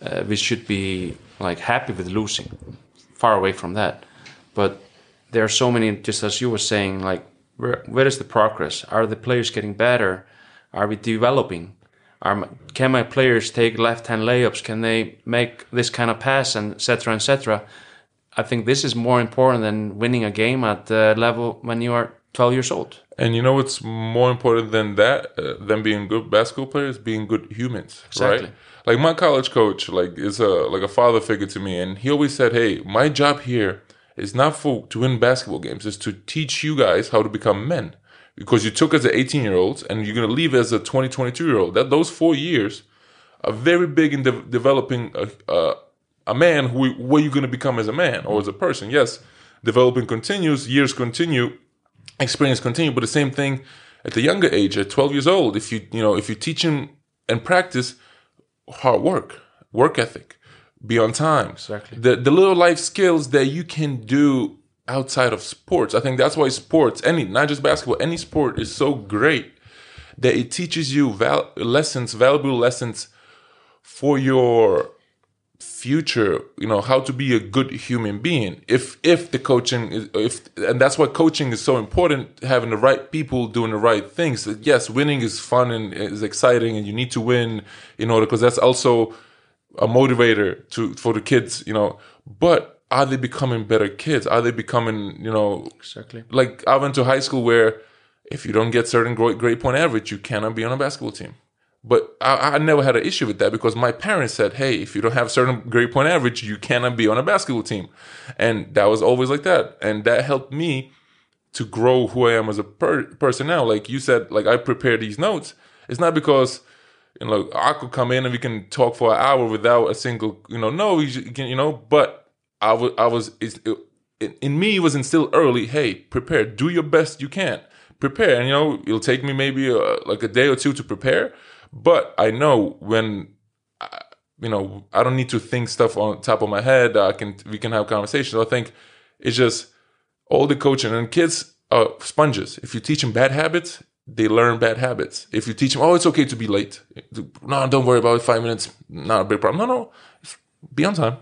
uh, we should be like happy with losing, far away from that. But there are so many. Just as you were saying, like where where is the progress? Are the players getting better? Are we developing? Are can my players take left hand layups? Can they make this kind of pass and etc. etc. I think this is more important than winning a game at the level when you are 12 years old.
And you know what's more important than that, uh, than being good basketball players, being good humans,
Exactly.
right? Like my college coach, like is a like a father figure to me, and he always said, "Hey, my job here is not for to win basketball games; it's to teach you guys how to become men, because you took as an 18 year old and you're gonna leave as a 20, 22 year old. That those four years are very big in de- developing a, a a man who what you're gonna become as a man or as a person. Yes, developing continues, years continue, experience continue but the same thing at the younger age at 12 years old if you you know if you teach him and practice hard work work ethic be on time
Exactly.
the the little life skills that you can do outside of sports. I think that's why sports any not just basketball any sport is so great that it teaches you val- lessons valuable lessons for your future you know how to be a good human being. If if the coaching is if and that's why coaching is so important having the right people doing the right things. Yes winning is fun and is exciting and you need to win in order because that's also a motivator to for the kids you know. But are they becoming better kids are they becoming you know
Exactly.
like I went to high school where if you don't get certain grade, grade point average, you cannot be on a basketball team. But I, I never had an issue with that because my parents said, "Hey, if you don't have certain grade point average, you cannot be on a basketball team," and that was always like that, and that helped me to grow who I am as a per- person now. Like you said, like I prepare these notes. It's not because you know I could come in and we can talk for an hour without a single you know no you can you know but I was I was it's, it, in me it was instilled early. Hey, prepare. Do your best you can. Prepare, and you know it'll take me maybe uh like a day or two to prepare. But I know when I, you know I don't need to think stuff on top of my head. I can we can have conversations. I think it's just all the coaching and kids are sponges. If you teach them bad habits, they learn bad habits. If you teach them, oh, it's okay to be late. No, don't worry about it. Five minutes, not a big problem. No, no, be on time.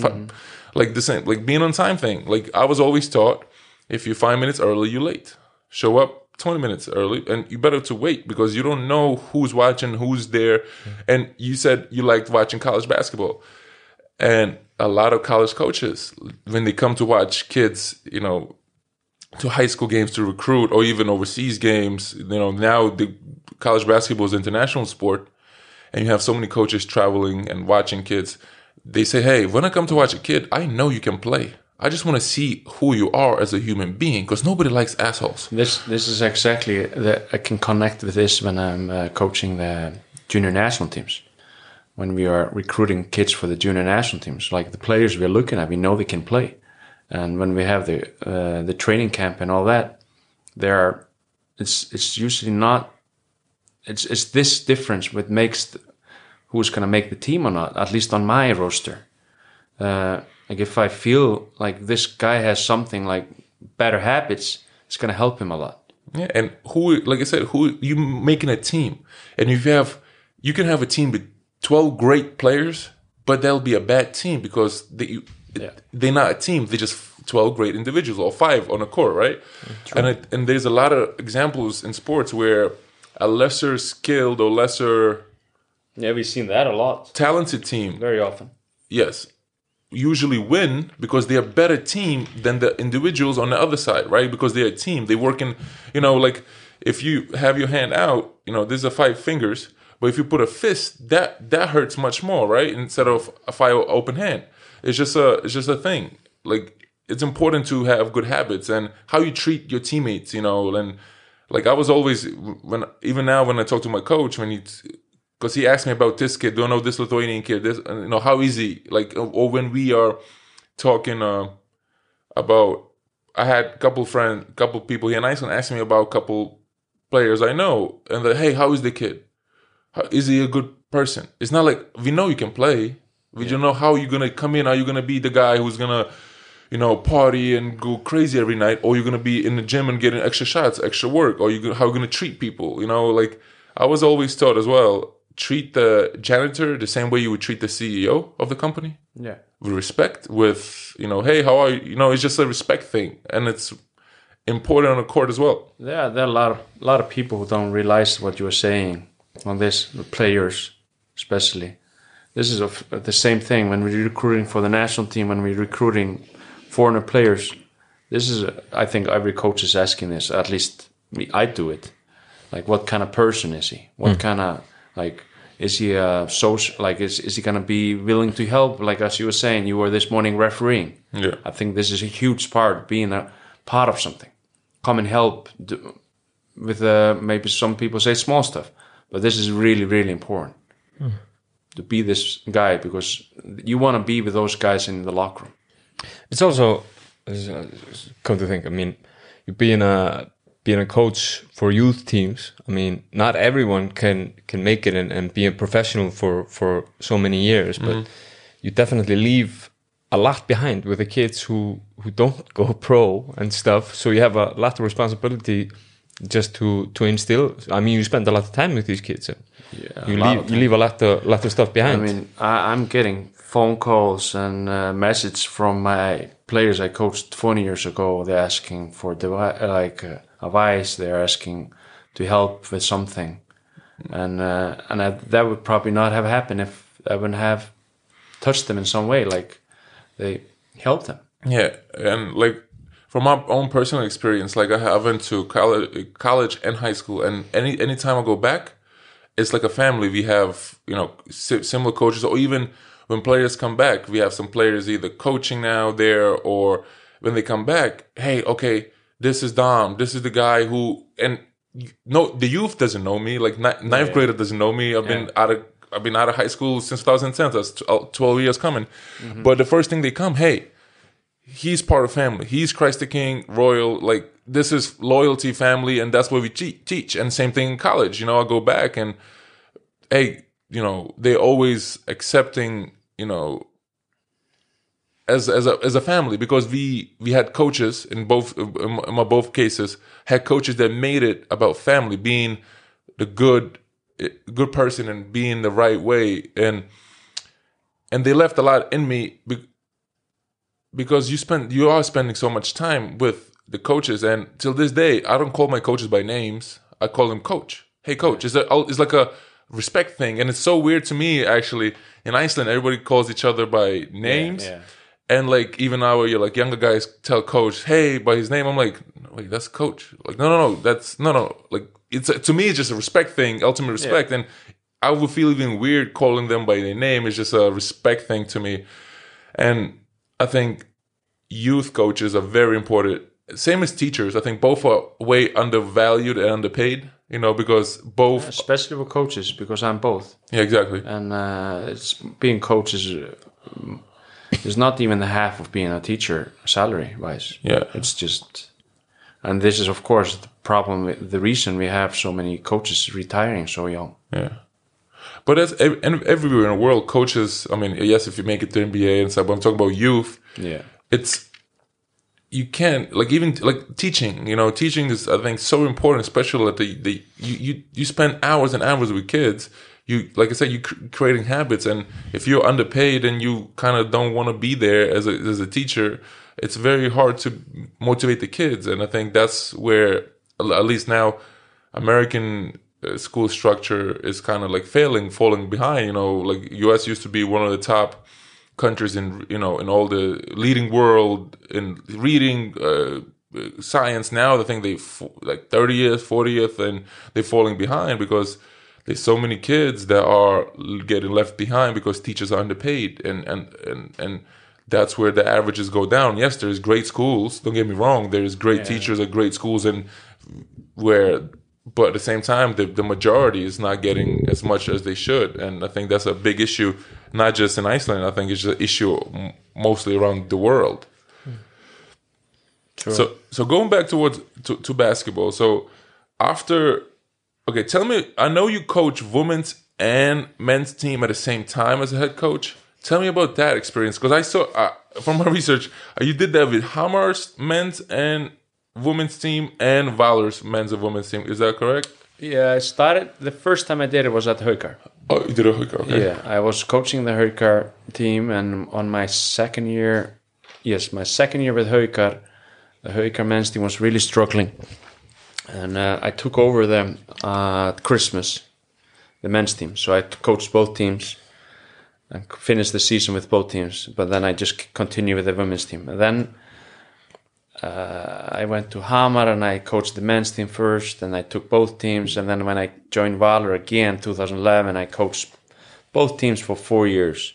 Fi- mm-hmm. Like the same, like being on time thing. Like I was always taught, if you're five minutes early, you're late. Show up 20 minutes early, and you better to wait because you don't know who's watching, who's there. Mm-hmm. And you said you liked watching college basketball. And a lot of college coaches, when they come to watch kids, you know, to high school games to recruit or even overseas games, you know, now the college basketball is an international sport and you have so many coaches traveling and watching kids. They say, Hey, when I come to watch a kid, I know you can play. I just want to see who you are as a human being because nobody likes assholes.
This this is exactly the I can connect with this when I'm uh, coaching the junior national teams. When we are recruiting kids for the junior national teams, like the players we're looking at, we know they can play, and when we have the uh, the training camp and all that, there are it's it's usually not it's it's this difference what makes who's going to make the team or not. At least on my roster, uh, like if I feel like this guy has something like better habits, it's going to help him a lot.
Yeah, and who, like I said, who you making a team, and if you have, you can have a team with twelve great players, but that'll be a bad team because they
Yeah.
they're not a team; they're just twelve great individuals or five on a court, right? And it, and there's a lot of examples in sports where a lesser skilled or lesser
Yeah, we've seen that a lot,
talented team,
very often.
yes, usually win because they're a better team than the individuals on the other side, right? Because they're a team. They work in, you know, like if you have your hand out, you know, these are five fingers, but if you put a fist, that that hurts much more, right? Instead of a five open hand. It's just a it's just a thing. Like it's important to have good habits and how you treat your teammates, you know, and like I was always when even now when I talk to my coach when he because he asked me about this kid, don't know this Lithuanian kid, this you know how is he? like or when we are talking uh, about I had a couple friends, couple people here in Iceland asked me about a couple players I know, and like, hey, how is the kid? How, is he a good person? It's not like we know you can play. We don't know how you're gonna come in. Are you gonna be the guy who's gonna, you know, party and go crazy every night, or you're gonna be in the gym and getting extra shots, extra work, or you how you gonna treat people? You know, like I was always taught as well treat the janitor the same way you would treat the CEO of the company
Yeah.
with respect with you know hey how are you you know it's just a respect thing and it's important on the court as well
Yeah, there are a lot of a lot of people who don't realize what you're saying on this. The players, especially, this is of the same thing when we're recruiting for the national team. When we're recruiting foreigner players, this is I think every coach is asking this. At least I do it. Like, what kind of person is he? What hmm. kind of like is he a social? Like, is is he gonna be willing to help? Like as you were saying, you were this morning refereeing.
Yeah.
I think this is a huge part being a part of something. Come and help do, with uh, maybe some people say small stuff, but this is really really important to be this guy because you want to be with those guys in the locker room.
It's also uh, come to think. I mean, you being a being a coach for youth teams. I mean, not everyone can can make it and, and be a professional for for so many years, but you definitely leave a lot behind with the kids who who don't go pro and stuff. So you have a lot of responsibility just to to instill. I mean, you spend a lot of time with these kids. And
Yeah,
you leave you leave a lot of lot of stuff behind.
I mean, I, I'm getting phone calls and uh, message from my players I coached 20 years ago. They're asking for devi- like uh, advice. They're asking to help with something, and uh, and I, that would probably not have happened if I wouldn't have touched them in some way. Like they helped them.
Yeah, and like from my own personal experience, like I have went to college, college and high school, and any anytime I go back, it's like a family. We have you know similar coaches, or even when players come back, we have some players either coaching now there, or when they come back, hey, okay, this is Dom, this is the guy who, and no, the youth doesn't know me, like ni- ninth grader doesn't know me. I've been out of I've been out of high school since 2010. That's tw- uh, 12 years coming. But the first thing they come, hey, he's part of family. He's Christ the King, royal. Like this is loyalty, family, and that's what we te- teach. And same thing in college. You know, I go back and hey, you know, they always accepting. You know, as as a as a family because we we had coaches in both in my both cases had coaches that made it about family being the good eh, good person and being the right way. And and they left a lot in me be- because you spend you are spending so much time with the coaches. And till this day I don't call my coaches by names. I call them coach. Hey coach is that it's like a respect thing. And it's so weird to me actually in Iceland everybody calls each other by names.
yeah.
And like even now where you're like younger guys tell coach hey by his name I'm like wait that's coach like no no no that's no no like it's to me it's just a respect thing ultimate respect and I would feel even weird calling them by their name it's just a respect thing to me and I think youth coaches are very important. Same as teachers. I think both are way undervalued and underpaid. You know, because both.
especially for coaches because I'm both.
Yeah, exactly.
and uh, it's being coach is uh, not even the half of being a teacher salary wise.
Yeah.
it's just, and this is of course the problem. with- The reason we have so many coaches retiring so young.
Yeah. But as and everywhere in the world, coaches. I mean, yes, if you make it to NBA and stuff, but I'm talking about youth.
Yeah,
It's you can't like even like teaching. You know, teaching is I think so important, especially at the the you you you spend hours and hours with kids. You like I said, you cr- creating habits, and if you're underpaid and you kind of don't want to be there as a as a teacher, it's very hard to motivate the kids. And I think that's where at least now American uh, school structure is kind of like failing, falling behind. You know, like U.S. used to be one of the top countries in you know in all the leading world in reading uh, science. Now I think they like thirtieth, fortieth, and they're falling behind because there's so many kids that are getting left behind because teachers are underpaid and and and and that's where the averages go down. Yes, there's great schools. Don't get me wrong. There's great teachers at great schools, and where, but at the same time, the, the majority is not getting as much as they should, and I think that's a big issue, not just in Iceland. I think it's an issue mostly around the world. Hmm. So, so going back towards to, to basketball. So, after, okay, tell me. I know you coach women's and men's team at the same time as a head coach. Tell me about that experience because I saw uh, from my research uh, you did that with Hamar's men's and women's team and Valur's men's and women's team. Is that correct?
yeah. I started the first time I did it was at Haukar.
Oh, you did a Haukar. Okay.
Yeah, I was coaching the Haukar team, and on my second year, yes, my second year with Haukar, the Haukar men's team was really struggling, and uh, I took over them uh, at Christmas, the men's team. So I coached both teams and finished the season with both teams. But then I just continued with the women's team. And then uh, I went to Hamar and I coached the men's team first, and I took both teams. And then when I joined Valur again, 2011, I coached both teams for four years.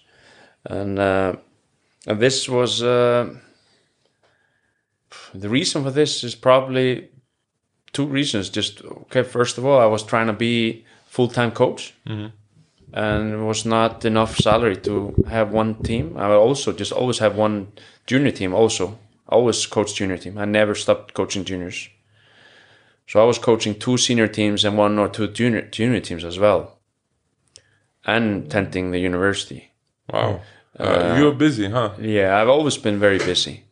And, uh, and this was uh, the reason for this is probably two reasons. Just okay, first of all, I was trying to be full time coach. And it was not enough salary to have one team. I also just always have one junior team. Also, always coach junior team. I never stopped coaching juniors. So I was coaching two senior teams and one or two junior junior teams as well, and tenting the university.
Wow. Uh, you were busy, huh?
Yeah, I've always been very busy,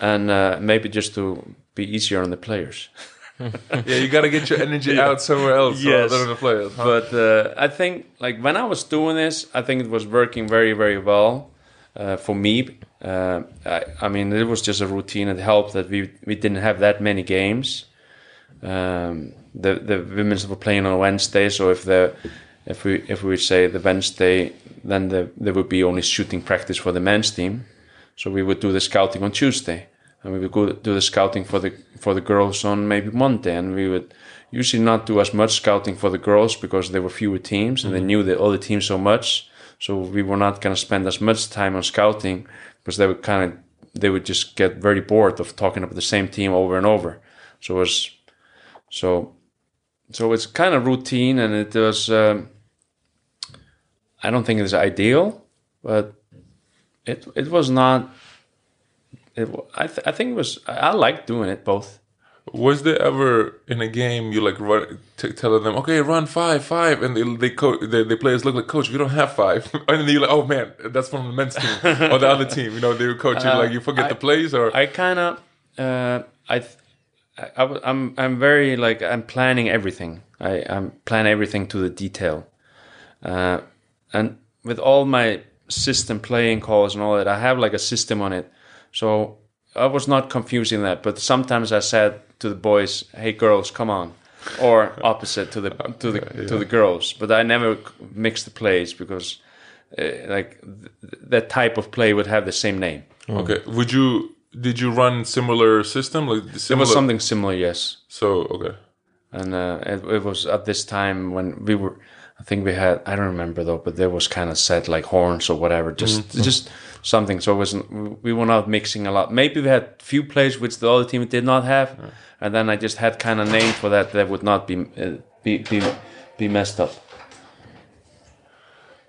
and uh, maybe just to be easier on the players.
Yeah, you gotta get your energy out somewhere else
Yes.
the players. Huh?
But uh, I think, like when I was doing this, I think it was working very, very well uh, for me. Uh, I, I mean, it was just a routine. It helped that we we didn't have that many games. Um, the the women's were playing on Wednesday, so if the if we if we would say the Wednesday, then the, there would be only shooting practice for the men's team. So we would do the scouting on Tuesday, and we would go do the scouting for the for the girls on maybe Monday, and we would usually not do as much scouting for the girls because there were fewer teams and they knew the other teams so much. So we were not going to spend as much time on scouting because they would kind of they would just get very bored of talking about the same team over and over. So it was so so it's kind of routine and it was. Um, I don't think it's ideal, but it it was not. It, I th- I think it was. I, liked doing it both.
Was there ever in a game you like run, t- telling them, okay, run five, five, and they they co- the, the players look like, coach, we don't have five, and then you're like, oh man, that's from the men's team or the other team. You know, they were coaching like you forget
Uh, I-
the plays or
I kind of, uh, I, th- I, I, w- I'm, I'm very like I'm planning everything. I, I'm plan everything to the detail, uh, and with all my system playing calls and all that, I have like a system on it. So I was not confusing that, but sometimes I said to the boys, "Hey, girls, come on," or opposite to the to the to the girls. But I never mixed the plays because, uh, like, th- that type of play would have the same name.
okay. Would you did you run similar system like
It
similar?
was something similar, yes.
So okay,
And uh, it, it was at this time when we were, I think we had, I don't remember though, but there was kind of set like horns or whatever, just just something. So it wasn't, we were not mixing a lot. Maybe we had few plays which the other team did not have, and then I just had kind of name for that that would not be uh, be, be be messed up.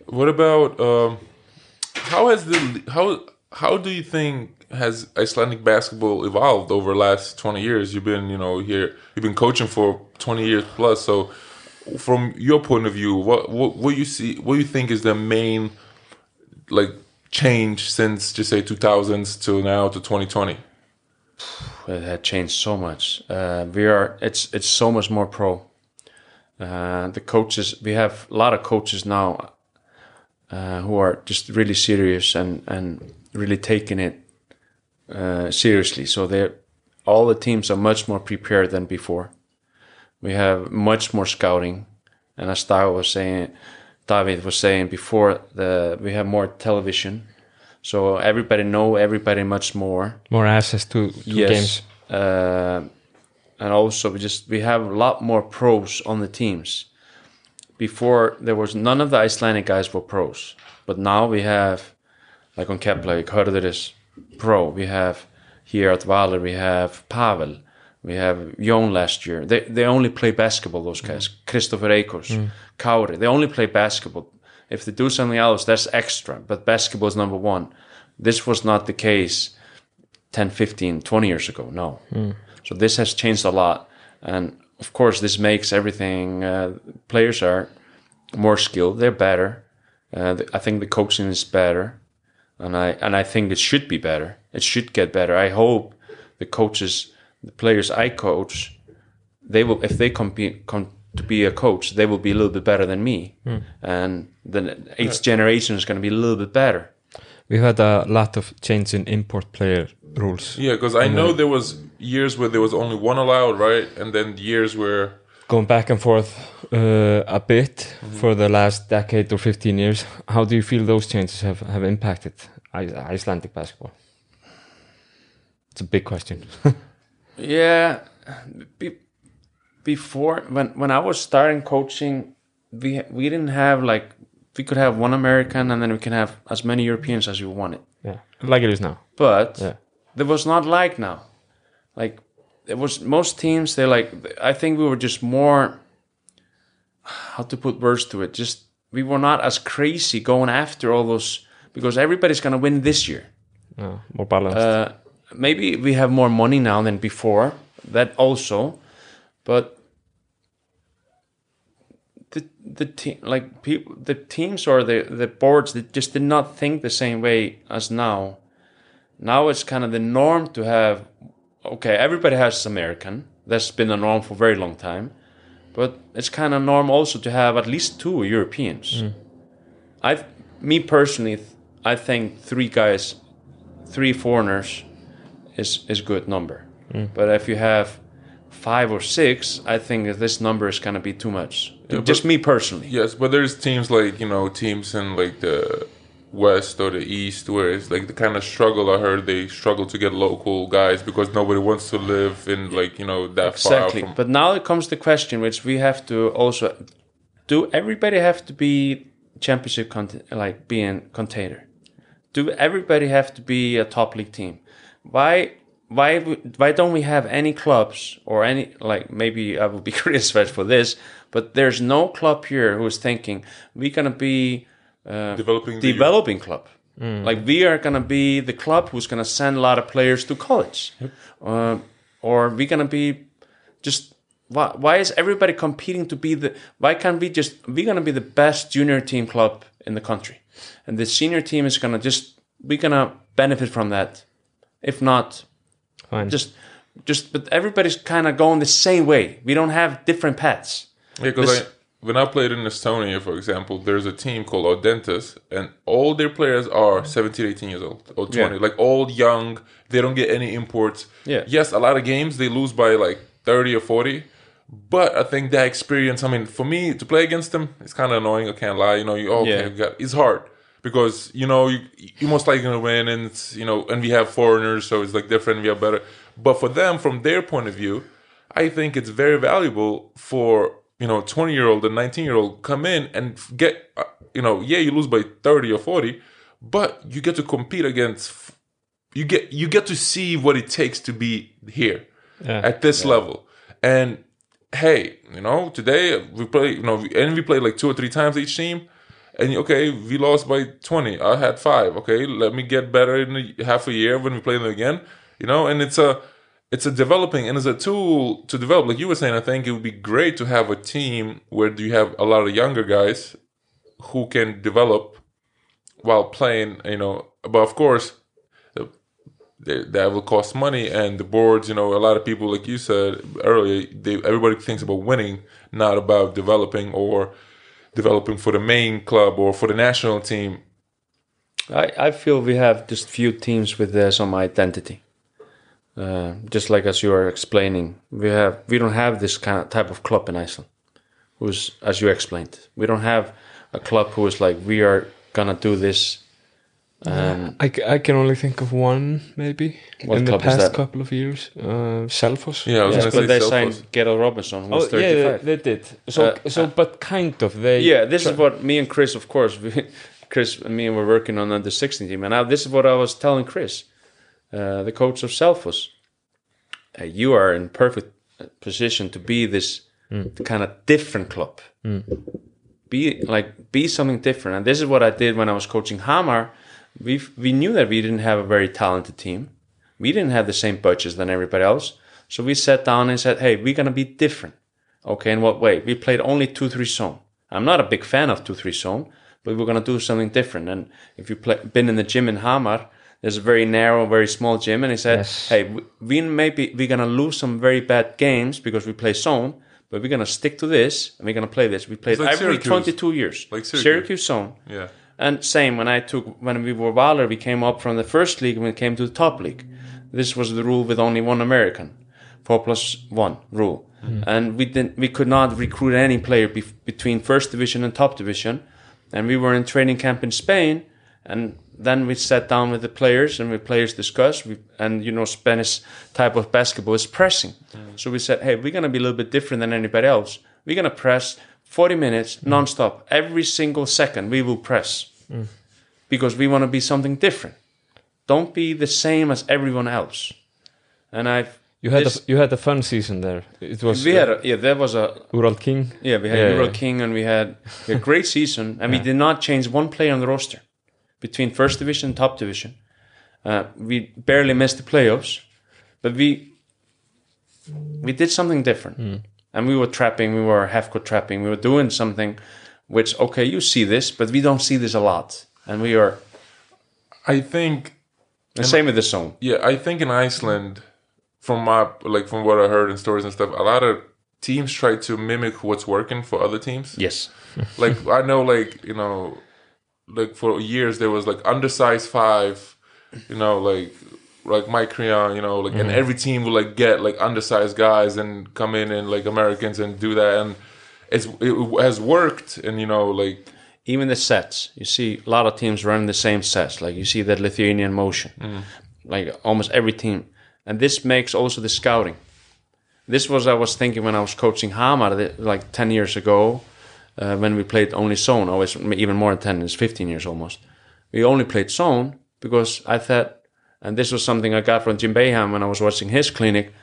What about um, how has the how how do you think has Icelandic basketball evolved over the last twenty years? You've been you know here you've been coaching for twenty years plus. So from your point of view, what what what you see what you think is the main like change since just say two thousands to now to twenty twenty?
it had changed so much. Uh, we are it's it's so much more pro. Uh, the coaches we have a lot of coaches now uh, who are just really serious and and really taking it uh, seriously. So they all the teams are much more prepared than before. We have much more scouting, and as David was saying, David was saying before, the we have more television. So everybody know everybody much more
More access to, to games.
uh, and also we just we have a lot more pros on the teams. Before there was none of the Icelandic guys were pros, but now we have like on Keflavik, Hörður is pro. We have here at Valur we have Pavel, we have Jón last year. They they only play basketball. Those guys, Christopher Acox, Kári. They only play basketball. If they do something else, that's extra. But basketball is number one. This was not the case 10, 15, 20 years ago. No. So this has changed a lot. And of course, this makes everything, uh, players are more skilled. They're better. Uh, I think the coaching is better. And I, and I think it should be better. It should get better. I hope the coaches, the players I coach, they will, if they compete, com- to be a coach, they will be a little bit better than me, hmm. and then each generation is going to be a little bit better.
We've had a lot of change in import player rules.
Yeah, because I uh, know there was years where there was only one allowed, right? And then years where
Going back and forth uh, a bit mm-hmm. for the last decade or 15 years. How do you feel those changes have, have impacted I- Icelandic basketball? It's a big question.
Yeah, be, before when when I was starting coaching, we we didn't have like we could have one American and then we can have as many Europeans as you wanted.
yeah, like it is now.
But
Yeah.
there was not like now. Like it was most teams. They like I think we were just more. How to put words to it? Just we were not as crazy going after all those because everybody's gonna win this year.
No, more balanced.
Uh, maybe we have more money now than before. That also, but the the team like people the teams or the the boards that just did not think the same way as now. Now it's kind of the norm to have. Okay, everybody has American. That's been a norm for a very long time, but it's kind of norm also to have at least two Europeans. Mm. I, me personally, I think three guys, three foreigners, is is good number. But if you have five or six, I think that this number is gonna be too much. Just me personally.
yes, but there's teams like you know teams in like the west or the east where it's like the kind of struggle. I heard they struggle to get local guys because nobody wants to live in like you know that
Exactly.
from.
But now it comes the question, which we have to also do. Everybody have to be championship cont- like being container. Do everybody have to be a top league team? Why? Why? Why don't we have any clubs or any like maybe I will be criticized for this, but there's no club here who is thinking we're gonna be uh,
Developing
developing club. Like we are gonna be the club who's gonna send a lot of players to college, uh, or we're gonna be just why, why is everybody competing to be the why can't we just we're gonna be the best junior team club in the country and the senior team is gonna just we're gonna benefit from that if not
Fine.
just just but everybody's kind of going the same way we don't have different paths
Yeah, because when I played in Estonia, for example, there's a team called Audentes, and all their players are 17, 18 years old or 20,
Yeah.
like old, young. They don't get any imports.
Yeah.
Yes, a lot of games they lose by like 30 or 40. But I think that experience, I mean, for me to play against them, it's kind of annoying. I can't lie. You know, you okay,
Yeah.
you got, it's hard because you know you you most likely gonna win, and it's, you know, and we have foreigners, so it's like different. We are better. But for them, from their point of view, I think it's very valuable for you know 20 year old and 19 year old come in and get uh, you know yeah you lose by 30 or 40 but you get to compete against you get you get to see what it takes to be here
Yeah.
at this level and hey you know today we play you know and we played like two or three times each team and okay we lost by 20 i had five. Okay let me get better in a, half a year when we play them again. You know and it's a it's a developing and it's a tool to develop. Like you were saying i think it would be great to have a team where you have a lot of younger guys who can develop while playing you know. But of course that will cost money and the boards you know a lot of people like you said earlier they everybody thinks about winning not about developing or developing for the main club or for the national team
I, I feel we have just few teams with uh, some identity. Uh, just like as you are explaining, we have we don't have this kind of type of club in Iceland. Who's as you explained, we don't have a club who is like we are gonna do this. Um,
I, c- I can only think of one, maybe, in the past couple of years. Uh, Selfoss.
yeah i was
yes,
gonna
but
say
they
Selfoss.
signed Gerald Robinson, who was
Oh, yeah, they, they did. So,
Uh,
so,
uh,
but kind of. They
yeah, this is what me and Chris, of course, we, Chris and me were working on the 16 team, and now this is what I was telling Chris, uh, the coach of Selfoss. Uh, you are in perfect uh, position to be this kind of different club. Be like be something different, and this is what I did when I was coaching Hamar. We we knew that we didn't have a very talented team. We didn't have the same budgets than everybody else, so we sat down and said, "Hey, we're gonna be different." Okay, in what way? We played only two three zone. I'm not a big fan of two three zone, but we're gonna do something different. And if you've been in the gym in Hamar, there's a very narrow, very small gym, and he said,
Yes.
"Hey, we, we maybe we're gonna lose some very bad games because we play zone, but we're gonna stick to this and we're gonna play this. We played
like
every
Syracuse.
22 years.
Like Syracuse.
zone.
Yeah.
And same when I took when we were Valur, we came up from the first league and we came to the top league. This was the rule with only one American, four plus one rule, mm-hmm. and we didn't we could not recruit any player bef between first division and top division, and we were in training camp in Spain, and then we sat down with the players and the players discussed, we, and you know Spanish type of basketball is pressing, mm. so we said, hey, we're gonna be a little bit different than anybody else. We're gonna press 40 minutes non-stop, every single second. We will press because we want to be something different. Don't be the same as everyone else. And I've
You had
this-
a, you had a fun season there. It was
we had a, yeah there was a
Ural King.
yeah we had
Yeah,
Euro
yeah.
King and we had a great season and we did not change one player on the roster between first division and top division. Uh, we barely missed the playoffs, but we we did something different, and we were trapping. We were half court trapping. We were doing something which okay you see this, but we don't see this a lot, and we are
I think
the same with the song.
Yeah, I think in Iceland, from my like from what I heard in stories and stuff, a lot of teams try to mimic what's working for other teams.
Yes.
Like I know, like you know, like for years there was like undersized five, you know, like like Mike Craion, you know, like and every team will like get like undersized guys and come in and like Americans and do that, and it's it has worked, and you know, like
even the sets. You see a lot of teams running the same sets. Like you see that lithuanian motion. Like almost every team. And this makes also the scouting. This was i was thinking when i was coaching hamar like 10 years ago uh, when we played only zone. Always even more than 10 it's 15 years almost. We only played zone because i thought and this was something i got from jim Boeheim when i was watching his clinic.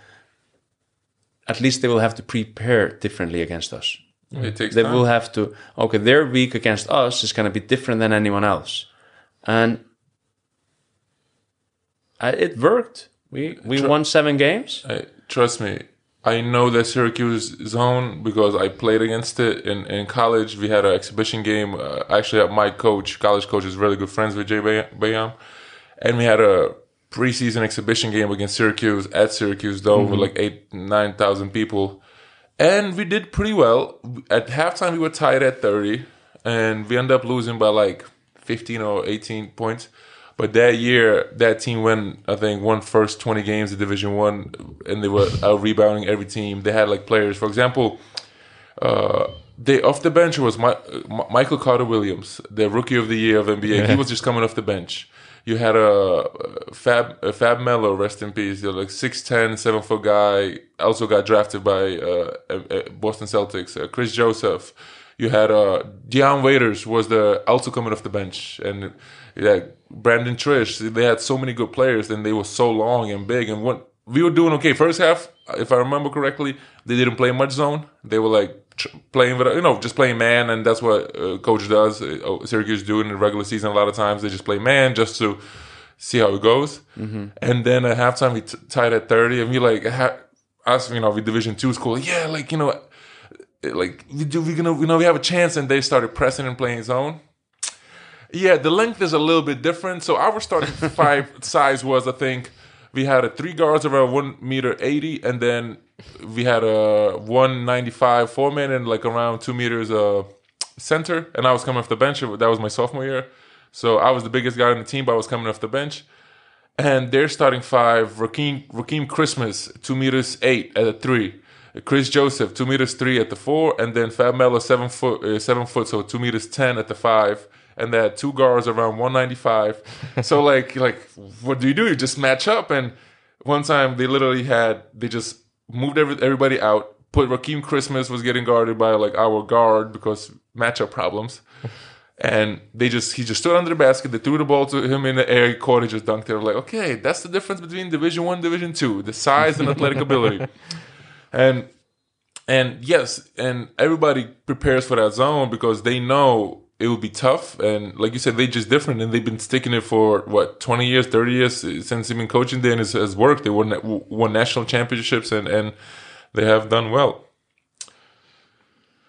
At least they will have to prepare differently against us.
It takes
they
time.
will have to okay their week against us is going to be different than anyone else. And I, it worked. We we won seven games.
I, trust me, I know the Syracuse zone because I played against it in, in college. We had an exhibition game. Uh, actually, my coach, college coach, is really good friends with Jay Bay- Boeheim, and we had a preseason exhibition game against Syracuse at Syracuse Dome with like eight nine thousand people, and we did pretty well. At halftime, we were tied at thirty, and we ended up losing by like fifteen or eighteen points. But that year, that team won. I think won first twenty games of Division One, and they were out rebounding every team. They had like players, for example, uh, they off the bench was my, Michael Carter Williams, the rookie of the year of NBA. He was just coming off the bench. You had a, Fab a Fab Melo, rest in peace. They're like 6'10", 7 foot guy. Also got drafted by uh, Boston Celtics. Uh, Kris Joseph. You had uh, Dion Waiters was the also coming off the bench, and yeah, Brandon Triche. They had so many good players, and they were so long and big. And what we were doing okay first half, if I remember correctly, they didn't play much zone. They were like playing with you know just playing man, and that's what uh, coach does. Uh, Syracuse do in the regular season a lot of times. They just play man just to see how it goes. And then at halftime, we t- tied at thirty, and we like ha- us, you know, we Division two school. Yeah, like you know, like we do, we gonna, you know, we have a chance, and they started pressing and playing zone. Yeah, the length is a little bit different. So our starting five size was, I think, we had a three guards around one meter eighty, and then we had a one ninety five foreman and like around two meters uh center. And I was coming off the bench. That was my sophomore year, so I was the biggest guy on the team, but I was coming off the bench. And they're starting five: Rakeem, Rakeem Christmas, two meters eight at a three. Kris Joseph, two meters three at the four, and then Fab Melo, seven foot, uh, seven foot, so two meters ten at the five, and they had two guards around one ninety five. so like, like, what do you do? You just match up. And one time they literally had they just moved every, everybody out. Put Rakeem Christmas was getting guarded by like our guard because matchup problems. And they just he just stood under the basket. They threw the ball to him in the air. He caught it, just dunked it. Like, okay, that's the difference between Division One, Division Two: the size and athletic ability. And and yes, and everybody prepares for that zone because they know it will be tough. And like you said, they just different, and they've been sticking it for what twenty years, thirty years since they've been coaching. There and it has worked. They won won national championships, and and they have done well.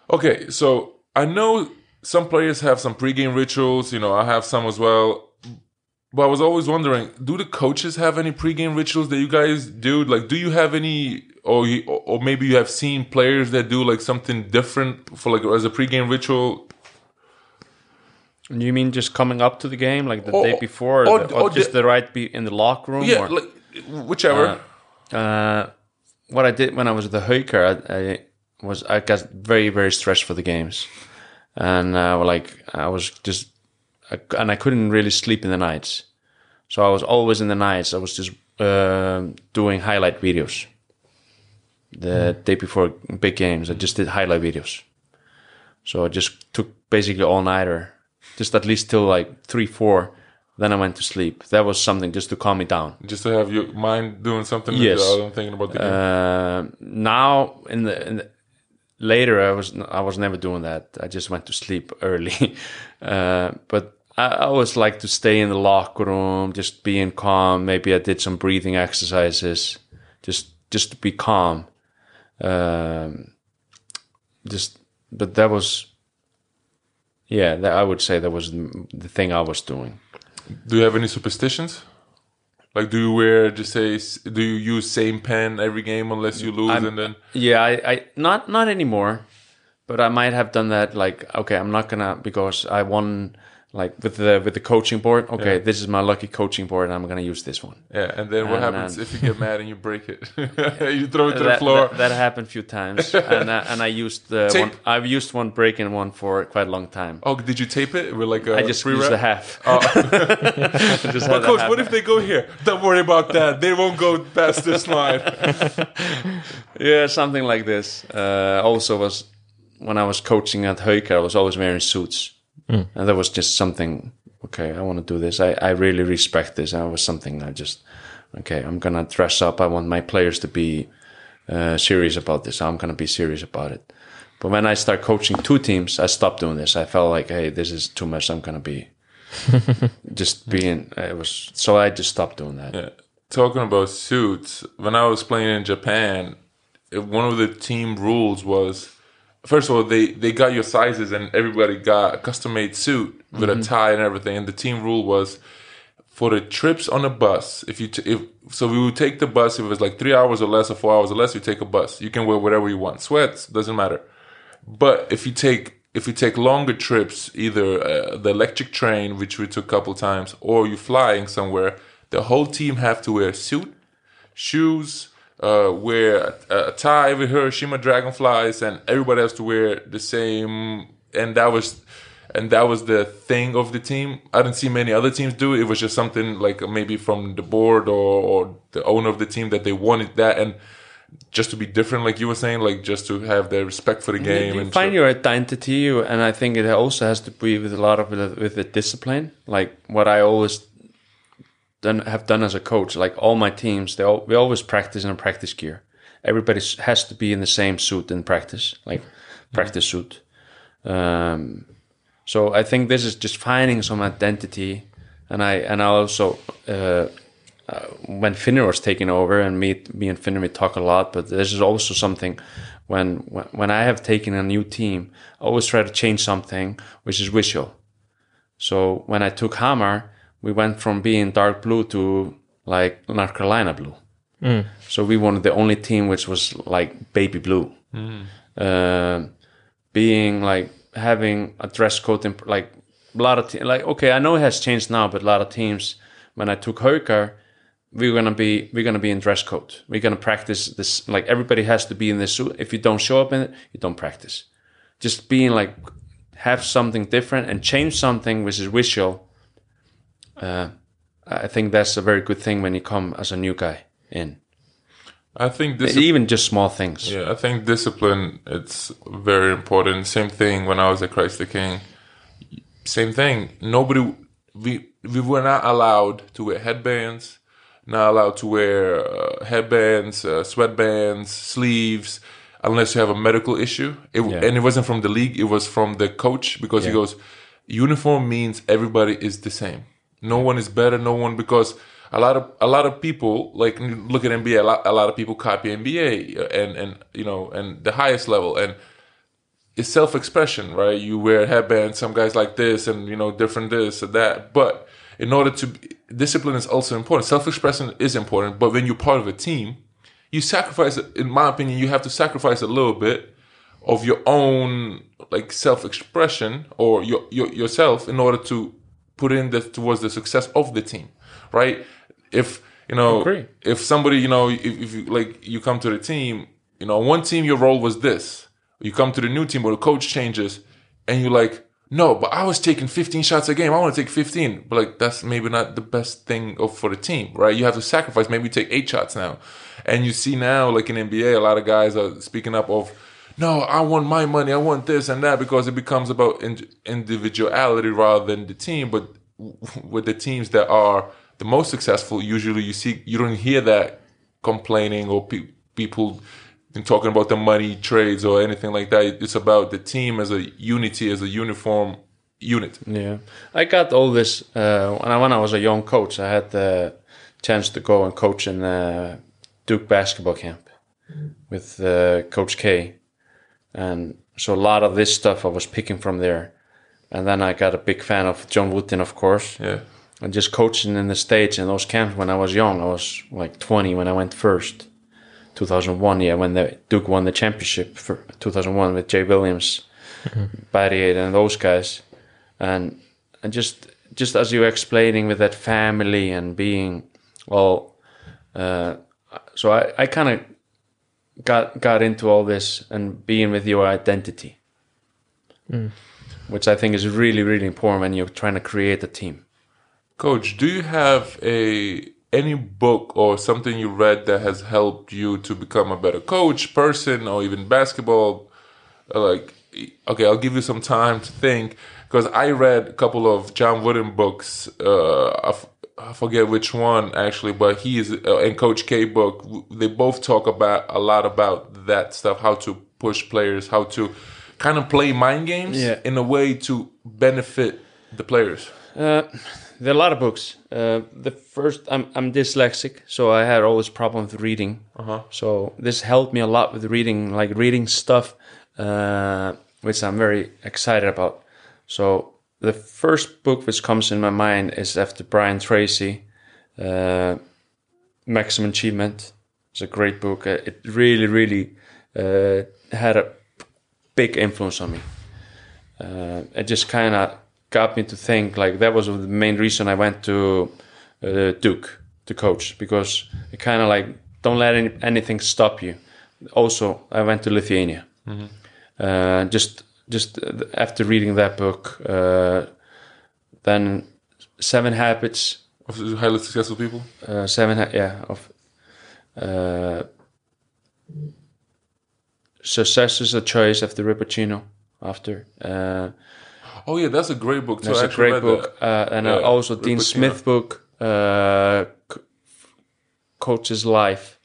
Okay, so I know some players have some pregame rituals. You know, I have some as well. But I was always wondering, do the coaches have any pregame rituals that you guys do? Like, do you have any or or maybe you have seen players that do like something different for like as a pregame ritual.
You mean just coming up to the game, like the
Or-
day before, or, the- or
or
just
the-
the right be in the locker room?
Yeah,
or?
like whichever.
Uh, what I did when I was at the Haukar, I, I was I got very very stressed for the games, and uh, like I was just, I, and I couldn't really sleep in the nights, so I was always in the nights. I was just um doing highlight videos. The day before big games, I just did highlight videos. So I just took basically all nighter, just at least till like three four. Then I went to sleep. That was something just to calm me down.
just to have your mind doing something
Yes.
other than thinking about the game.
Uh, now in the, in the later, I was I was never doing that. I just went to sleep early. uh, but I, I always like to stay in the locker room, just being calm. Maybe I did some breathing exercises, just just to be calm. Um, just, but that was, yeah, that, I would say that was the, thing I was doing.
do you have any superstitions? Like, do you wear just say? Do you use same pen every game unless you lose,
I'm-
and then
Yeah, I, I not not anymore, but I might have done that. Like, okay, I'm not gonna because I won like with the with the coaching board. Okay, this is my lucky coaching board, and I'm gonna use this one.
yeah, and then what
And,
happens
um,
if you get mad and you break it? you throw it to the floor.
that, that happened a few times, and uh, and I used the
Tape.
one. I've used one breaking one for quite a long time.
oh, did you tape it with like a
I just used the half.
Oh.
Just
But coach,
half.
what if they go here? Don't worry about that. They won't go past this line.
yeah, something like this. Uh, also, was when I was coaching at Haukar, I was always wearing suits, and that was just something. Okay, I want to do this. I, I really respect this. And it was something I just okay. I'm gonna dress up. I want my players to be uh, serious about this. I'm gonna be serious about it. But when I start coaching two teams, I stopped doing this. I felt like, hey, this is too much. I'm gonna be just being. It was so I just stopped doing that.
Yeah. Talking about suits, when I was playing in Japan, one of the team rules was first of all they they got your sizes and everybody got a custom made suit with a tie and everything. And the team rule was for the trips on the bus. If you t- if so, we would take the bus if it was like three hours or less or four hours or less. You take a bus. You can wear whatever you want, sweats doesn't matter. But if you take if you take longer trips, either uh, the electric train, which we took a couple times, or you're flying somewhere, the whole team have to wear a suit, shoes, uh, wear a, a tie with Hiroshima dragonflies, and everybody has to wear the same. And that was, and that was the thing of the team. I didn't see many other teams do it. It was just something like maybe from the board or, or the owner of the team that they wanted that and. Just to be different, like you were saying, like just to have the respect for the game
you
and
find
so-
your identity and i think it also has to be with a lot of with, with the discipline like what i always done have done as a coach like all my teams they all, we always practice in a practice gear everybody has to be in the same suit in practice like practice suit um, so i think this is just finding some identity and i and i also uh, uh, when Finnur was taking over, and me, me and Finnur we talk a lot. But this is also something when, when when I have taken a new team, I always try to change something, which is visual. So when I took Hammer, we went from being dark blue to like North Carolina blue. So we wanted the only team which was like baby blue. Um being like having a dress code, in, like a lot of te- like okay, I know it has changed now, but a lot of teams when I took Haukar, we're gonna be we're gonna be in dress code. We're gonna practice this like everybody has to be in this suit. If you don't show up in it, you don't practice. Just being like have something different and change something which is visual. Uh, I think that's a very good thing when you come as a new guy in.
I think this
Even just small things.
Yeah, I think discipline it's very important. Same thing when I was at Christ the King. Same thing. Nobody we we were not allowed to wear headbands, not allowed to wear uh, headbands, uh, sweatbands, sleeves unless you have a medical issue. It,
Yeah.
And it wasn't from the league, it was from the coach because he goes uniform means everybody is the same. No one is better, no one because a lot of a lot of people like look at NBA. A lot, a lot of people copy NBA uh, and and you know and the highest level and it's self expression, right? You wear headbands, some guys like this, and you know different this or that. But in order to discipline is also important. Self expression is important, but when you're part of a team, you sacrifice. In my opinion, you have to sacrifice a little bit of your own like self expression or your, your yourself in order to put in the towards the success of the team, right? If you know, if somebody you know, if, if you like you come to the team, you know, one team your role was this. You come to the new team where the coach changes, and you're like, no, but I was taking 15 shots a game. I want to take 15, but like that's maybe not the best thing for the team, right? You have to sacrifice. Maybe you take eight shots now, and you see now, like in NBA, a lot of guys are speaking up of, no, I want my money, I want this and that, because it becomes about in, individuality rather than the team. But with the teams that are the most successful, usually you see you don't hear that complaining or pe- people talking about the money trades or anything like that. It's about the team as a unity, as a uniform unit.
Yeah, I got all this uh, when I when I was a young coach. I had the chance to go and coach in uh, Duke basketball camp with uh, Coach K, and so a lot of this stuff I was picking from there. And then I got a big fan of John Wooden, of course,
Yeah.
and just coaching in the states in those camps when I was young. I was like 20 when I went first. 2001, yeah, when the Duke won the championship for 2001 with Jay Williams, Battier, and those guys, and and just just as you were explaining with that family and being well, uh, so I I kind of got got into all this and being with your identity, which I think is really really important when you're trying to create a team.
Coach, do you have a any book or something you read that has helped you to become a better coach, person, or even basketball? Like, okay, I'll give you some time to think because I read a couple of John Wooden books. Uh, I, forget which one actually, but he is uh, and Coach K book. They both talk about a lot about that stuff, how to push players, how to kind of play mind games
Yeah.
in a way to benefit the players.
Uh, there are a lot of books. Uh, the first, I'm I'm dyslexic, so I had always problem with reading.
Uh-huh.
So this helped me a lot with reading, like reading stuff, uh, which I'm very excited about. So the first book which comes in my mind is after Brian Tracy, uh, Maximum Achievement. It's a great book. Uh, It really, really uh, had a big influence on me uh, it just kind of got me to think like that was the main reason I went to uh, Duke to coach because it kind of like don't let any, anything stop you. Also, I went to Lithuania. Uh, just just uh, after reading that book, uh, then Seven Habits,
Of highly successful people.
uh, Seven ha- yeah of uh, Success is a Choice after Rick Pitino. After uh,
Oh yeah, that's a great book too.
That's a great book, uh, and
Yeah,
also Dean Smith book, uh, Coach's Life.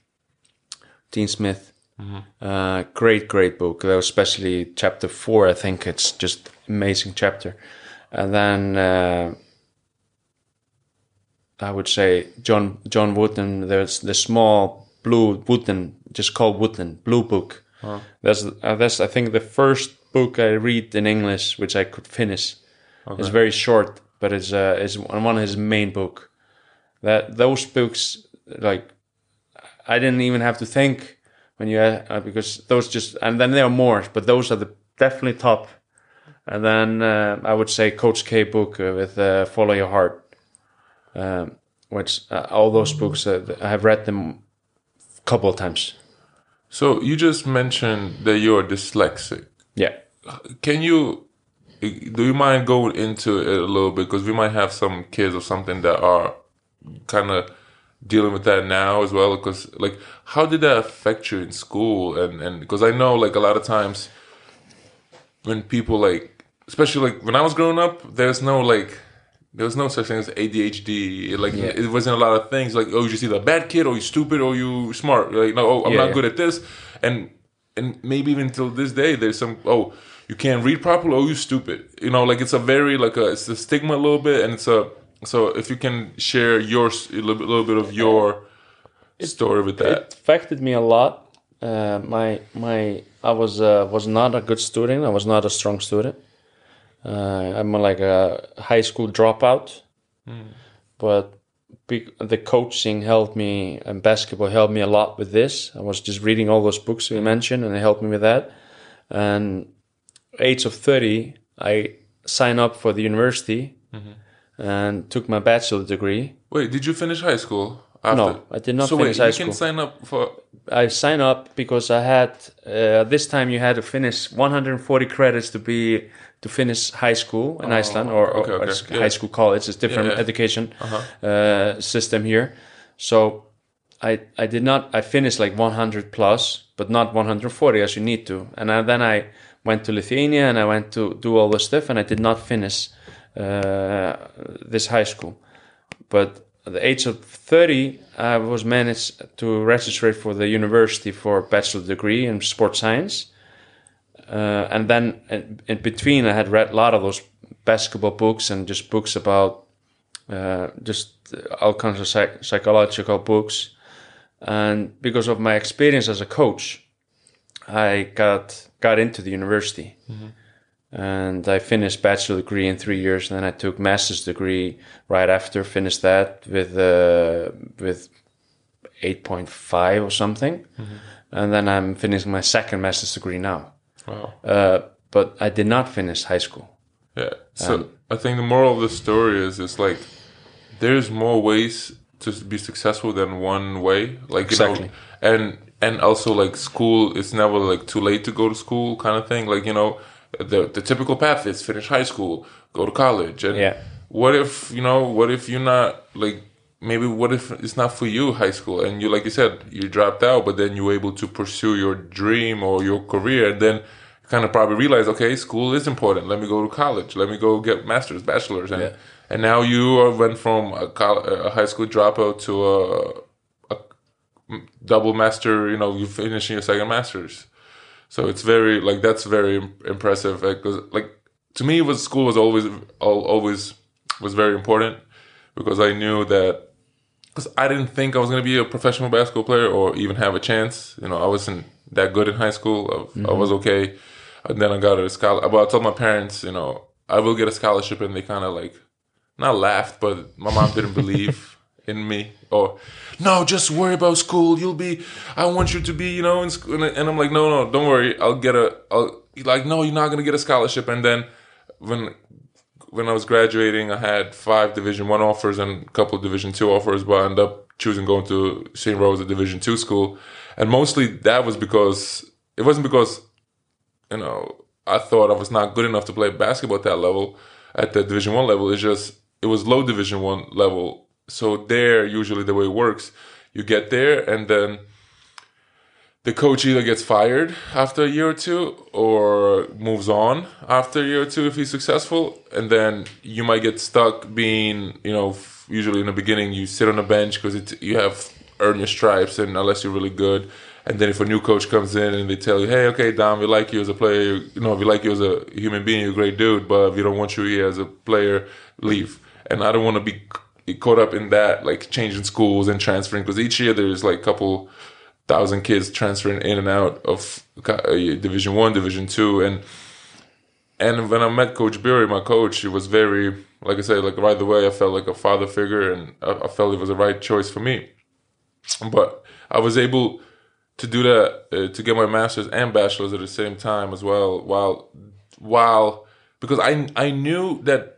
Dean Smith,
Mm-hmm.
uh, great, great book. Especially chapter four, I think it's just amazing chapter. And then uh, I would say John John Wooden. There's the small blue Wooden, just called Wooden Blue Book. That's uh, that's I think the first book I read in English, which I could finish. It's very short, but it's uh, it's one of his main book. That those books, like, I didn't even have to think when you uh, because those just and then there are more, but those are the definitely top. And then uh, I would say Coach K book uh, with uh, Follow Your Heart, um, which uh, all those books uh, I have read them a couple of times.
So you just mentioned that you're dyslexic.
Yeah.
Can you? Do you mind going into it a little bit because we might have some kids or something that are kind of dealing with that now as well? Because like, how did that affect you in school? And and because I know like a lot of times when people like, especially like when I was growing up, there's no like. There was no such thing as ADHD. Like
Yeah.
it wasn't a lot of things. Like oh, you just either a bad kid or you stupid or you smart. Like no, oh, I'm
Yeah,
not
yeah.
good at this. And and maybe even till this day, there's some oh, you can't read properly. Oh, you stupid. You know, like it's a very like a it's a stigma a little bit, and it's a so if you can share your a little bit, little bit of your story with that.
it affected me a lot. Uh, my my I was uh, was not a good student. I was not a strong student. Uh, I'm like a high school dropout. But be- the coaching helped me and basketball helped me a lot with this. I was just reading all those books we mentioned, and it helped me with that. And age of thirty, I signed up for the university and took my bachelor degree.
Wait, did you finish high school? After?
No, I did not
so
finish
wait,
high
you
school.
can sign up for.
I signed up because I had uh, this time you had to finish 140 credits to be to finish high school in Iceland or,
Oh, okay,
or
okay,
s-
yeah.
high school college. It's different
Yeah, yeah.
education uh, system here. So I I did not I finished like 100 plus, but not 140 as you need to. And I, then I went to Lithuania and I went to do all the stuff, and I did not finish this high school. But at the age of 30, I was managed to register for the university for a bachelor degree in sports science. Uh, and then in, in between, I had read a lot of those basketball books and just books about uh, just all kinds of psych- psychological books. And because of my experience as a coach, I got got into the university and I finished bachelor degree in three years. And then I took master's degree right after. Finished that with uh, with eight point five or something, and then I'm finishing my second master's degree now.
Wow.
Uh, but I did not finish high school.
Yeah. So I think the moral of the story is it's like there's more ways to be successful than one way. Like you
Exactly.
know, and and also like school it's never like too late to go to school kind of thing. Like you know, the the typical path is finish high school, go to college, and
Yeah.
what if you know what if you're not like maybe what if it's not for you high school? And you like you said you dropped out but then you were able to pursue your dream or your career and then kind of probably realize okay school is important. Let me go to college. Let me go get masters bachelors. And
Yeah.
and now you are, went from a, col- a high school dropout to a, a double master you know you finishing your second masters so it's very like that's very impressive because like to me was school was always always was very important because I knew that because I didn't think I was going to be a professional basketball player or even have a chance. You know, I wasn't that good in high school. I, I was mm-hmm. okay, and then I got a scholarship. But I told my parents, you know, I will get a scholarship, and they kind of like not laughed, but my mom didn't believe in me. Or no, just worry about school. You'll be. I want you to be, you know, in school. And, I'm like, no, no, don't worry. I'll get a. I'll like, no, you're not gonna get a scholarship. And then when when I was graduating, I had five Division One offers and a couple of Division Two offers, but I ended up choosing going to St. Rose, a Division Two school, and mostly that was because it wasn't because you know I thought I was not good enough to play basketball at that level, at the Division One level. It's just it was low Division One level, so there usually the way it works, you get there and then the coach either gets fired after a year or two or moves on after a year or two if he's successful. And then you might get stuck being you know usually in the beginning you sit on the bench because you have earned your stripes and unless you're really good. And then if a new coach comes in and they tell you hey okay dom we like you as a player. You know we like you as a human being. You're a great dude but we don't want you here as a player. Leave. And i don't want to be caught up in that like changing schools and transferring because each year there's like a couple thousand kids transferring in and out of uh, Division One, Division Two, and and when I met Coach Beaury, my coach, he was very, like I said, like right away, I felt like a father figure, and I, I felt it was the right choice for me. But I was able to do that uh, to get my master's and bachelor's at the same time as well, while while because I I knew that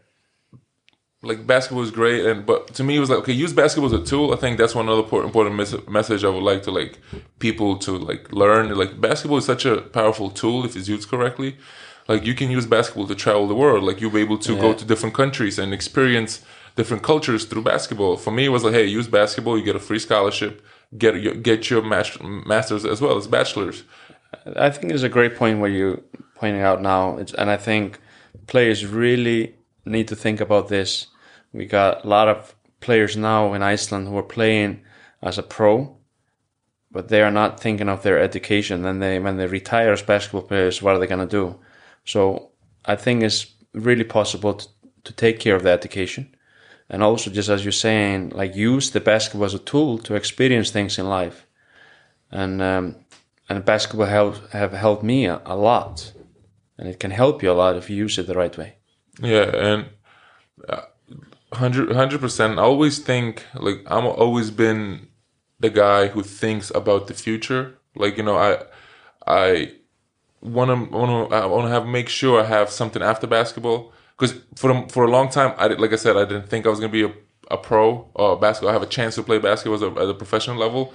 like basketball is great and but to me it was like okay use basketball as a tool. I think that's one other important, important mes- message i would like to like people to like learn. Like basketball is such a powerful tool if it's used correctly. Like you can use basketball to travel the world. Like you'll be able to go to different countries and experience different cultures through basketball. For me it was like hey use basketball. You get a free scholarship. Get your get your masters as well as bachelors.
I think it's a great point what you pointing out now, it's, and I think players really need to think about this. We got a lot of players now in Iceland who are playing as a pro, but they are not thinking of their education. Then they, when they retire as basketball players, what are they going to do? So I think it's really possible to, to take care of the education, and also just as you're saying, like use the basketball as a tool to experience things in life, and um, and basketball help, have helped me a, a lot, and it can help you a lot if you use it the right way.
Yeah, and uh, hundred percent. I always think like I'm always been the guy who thinks about the future. Like you know, I I want to want to I want to have make sure I have something after basketball because for for a long time I like I said I didn't think I was gonna be a, a pro or a basketball. I have a chance to play basketball as a, at a professional level,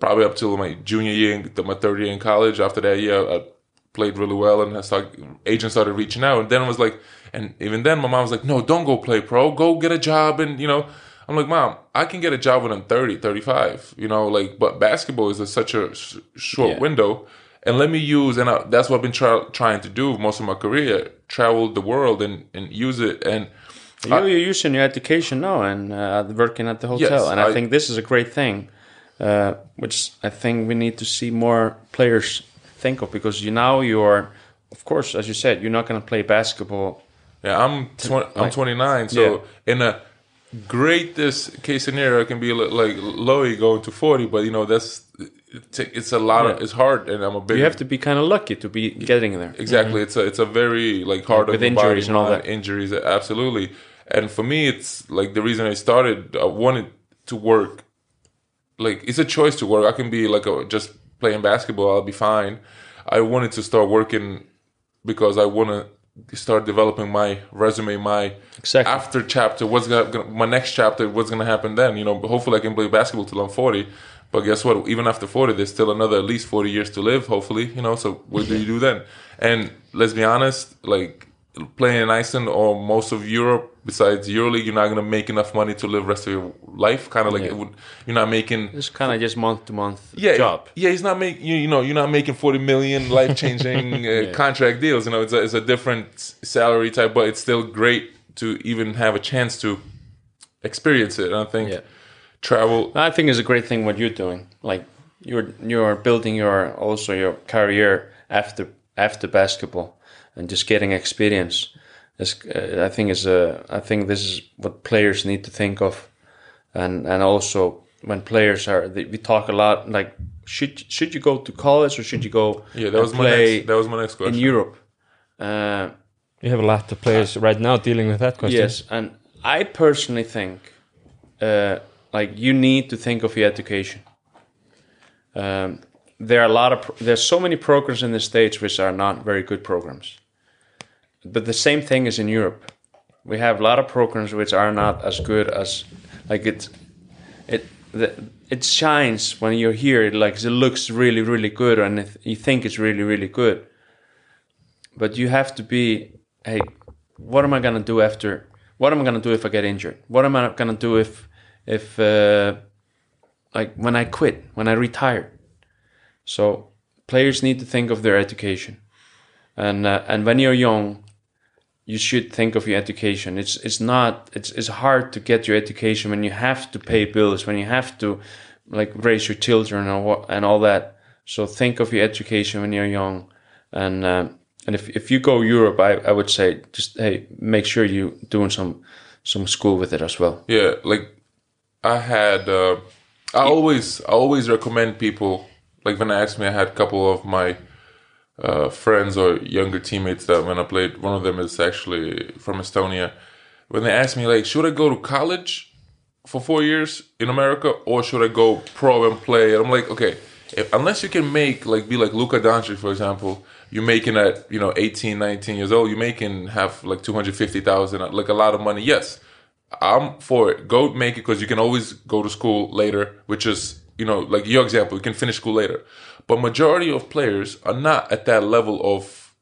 probably up till my junior year, my third year in college. After that year, I played really well, and I started, agents started reaching out. And then I was like, and even then, my mom was like, "No, don't go play pro. Go get a job." And you know, I'm like, "Mom, I can get a job when I'm 30, 35. You know, like, but basketball is a, such a s- short
Yeah.
window." And let me use, and I, that's what I've been try, trying to do most of my career: travel the world and and use it. And
You, you're using your education now and uh, working at the hotel,
Yes,
and I,
I-
think this is a great thing, uh, which I think we need to see more players think of because you now you're, of course, as you said, you're not going to play basketball.
Yeah, I'm tw- I'm 29, so
Yeah.
in a greatest case scenario, I can be like Loey going to 40, but you know that's it's, a lot of it's hard, and I'm a big
You have to be kind of lucky to be getting there.
exactly. It's a it's a very like hard
With
the body,
injuries and all that.
Injuries, absolutely. And for me, it's like the reason I started. I wanted to work. Like it's a choice to work. I can be like a, just playing basketball. I'll be fine. I wanted to start working because I want to start developing my resume, my
Exactly.
after chapter. What's gonna, my next chapter? What's gonna happen then? You know, hopefully I can play basketball till I'm 40. But guess what? Even after 40, there's still another at least 40 years to live. Hopefully, you know. So what do you do then? And let's be honest, like playing in Iceland or most of Europe, besides EuroLeague, you're not gonna make enough money to live rest of your life. Kind of like it would, you're not making
It's kind of just month to month
yeah,
job.
Yeah, he's not making you, you know you're not making forty million life changing uh, contract deals. You know, it's a, it's a different salary type, but it's still great to even have a chance to experience it. And I think
Yeah.
travel.
I think it's a great thing what you're doing. Like you're you're building your also your career after after basketball and just getting experience. Is, uh, I think is a I think this is what players need to think of, and and also when players are they, we talk a lot like should should you go to college or should you go
Yeah, that
and
was my
play
next. That was my next
in. Europe? Uh,
You have a lot of players right now dealing with that question.
Yes, and I personally think, uh, like you need to think of your education. Um, there are a lot of pro- there's so many programs in the states which are not very good programs, but the same thing is in Europe. We have a lot of programs which are not as good as like it it the, it shines when you're here. It like it looks really really good, and it, you think it's really really good. But you have to be hey, what am I gonna do after? What am I gonna do if I get injured? What am I gonna do if if uh, like when I quit, when I retire? So players need to think of their education, and uh, and when you're young, you should think of your education. It's it's not it's it's hard to get your education when you have to pay bills, when you have to like raise your children and what and all that. So think of your education when you're young, and um, and if if you go Europe, I, I would say just hey make sure you doing some some school with it as well.
Yeah, like I had. Uh, I always, I always recommend people. Like when I asked me, I had a couple of my uh, friends or younger teammates that when I played. One of them is actually from Estonia. When they asked me, like, should I go to college for four years in America or should I go pro and play? And I'm like, okay, if, unless you can make like be like Luka Doncic, for example, you're making at you know 18, 19 years old, you're making have like 250,000, like a lot of money. Yes, I'm for it. Go make it because you can always go to school later, which is you know like your example, you can finish school later. But majority of players are not at that level of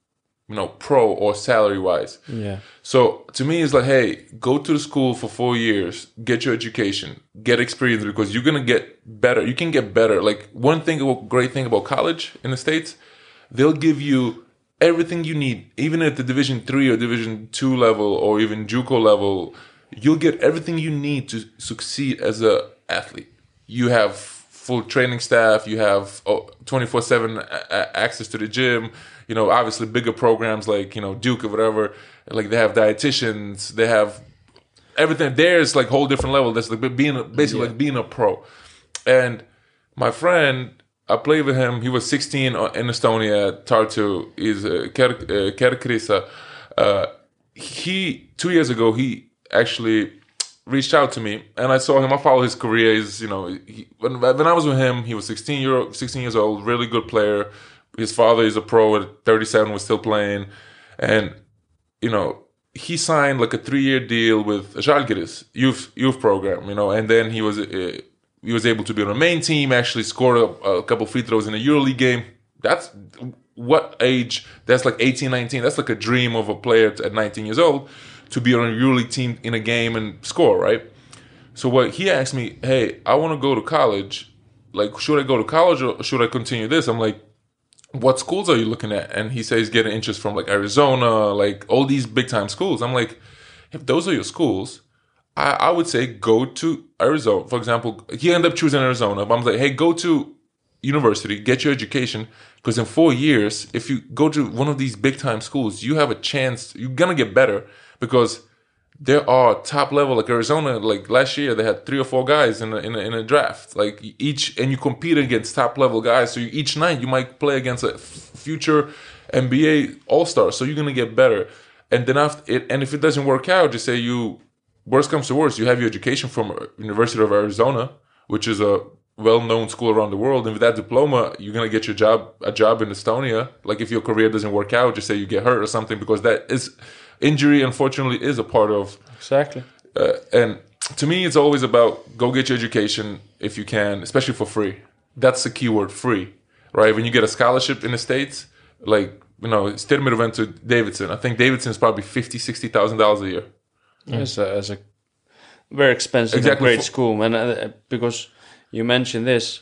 you know pro or salary wise.
Yeah.
So to me, it's like, hey, go to the school for four years, get your education, get experience because you're gonna get better. You can get better. Like one thing, great thing about college in the states, they'll give you everything you need, even at the Division three or Division two level or even JUCO level. You'll get everything you need to succeed as a athlete. You have full training staff. You have twenty four seven access to the gym. You know, obviously bigger programs like you know Duke or whatever. Like they have dietitians. They have everything. There's like whole different level. That's like being a, basically like being a pro. And my friend, I played with him. He was 16 in Estonia. Tartu is uh, Ker- uh, Kerkrisa. Uh, he two years ago he actually reached out to me, and I saw him. I follow his career. He's you know he, when when I was with him, he was 16 year 16 years old, really good player. His father is a pro at 37, was still playing, and you know he signed like a three year deal with Žalgiris youth youth program. You know, and then he was. Uh, he was able to be on the main team. Actually, scored a, a couple free throws in a EuroLeague game. That's what age? That's like 18, 19. That's like a dream of a player at 19 years old to be on a EuroLeague team in a game and score, right? So what he asked me, hey, I want to go to college. Like, should I go to college or should I continue this? I'm like, what schools are you looking at? And he says getting interest from like Arizona, like all these big time schools. I'm like, if those are your schools, I, I would say go to Arizona. For example, he ended up choosing Arizona, but I'm like, hey, go to university, get your education, because in four years, if you go to one of these big time schools, you have a chance. You're gonna get better because there are top level like Arizona. Like last year, they had three or four guys in a, in a, in a draft. Like each, and you compete against top level guys. So you, each night you might play against a f- future NBA All Star. So you're gonna get better. And then after it, and if it doesn't work out, just say you worst comes to worst, you have your education from uh, University of Arizona, which is a well-known school around the world, and with that diploma, you're gonna get your job a job in Estonia. Like if your career doesn't work out, just say you get hurt or something, because that is injury. Unfortunately, is a part of
Exactly.
uh, and to me, it's always about go get your education if you can, especially for free. That's the key word, free, right? When you get a scholarship in the states, like you know, Styrmir went to Davidson. I think Davidson is probably fifty, sixty thousand dollars a year.
As a, as a very expensive
Exactly
great school, and uh, because you mentioned this,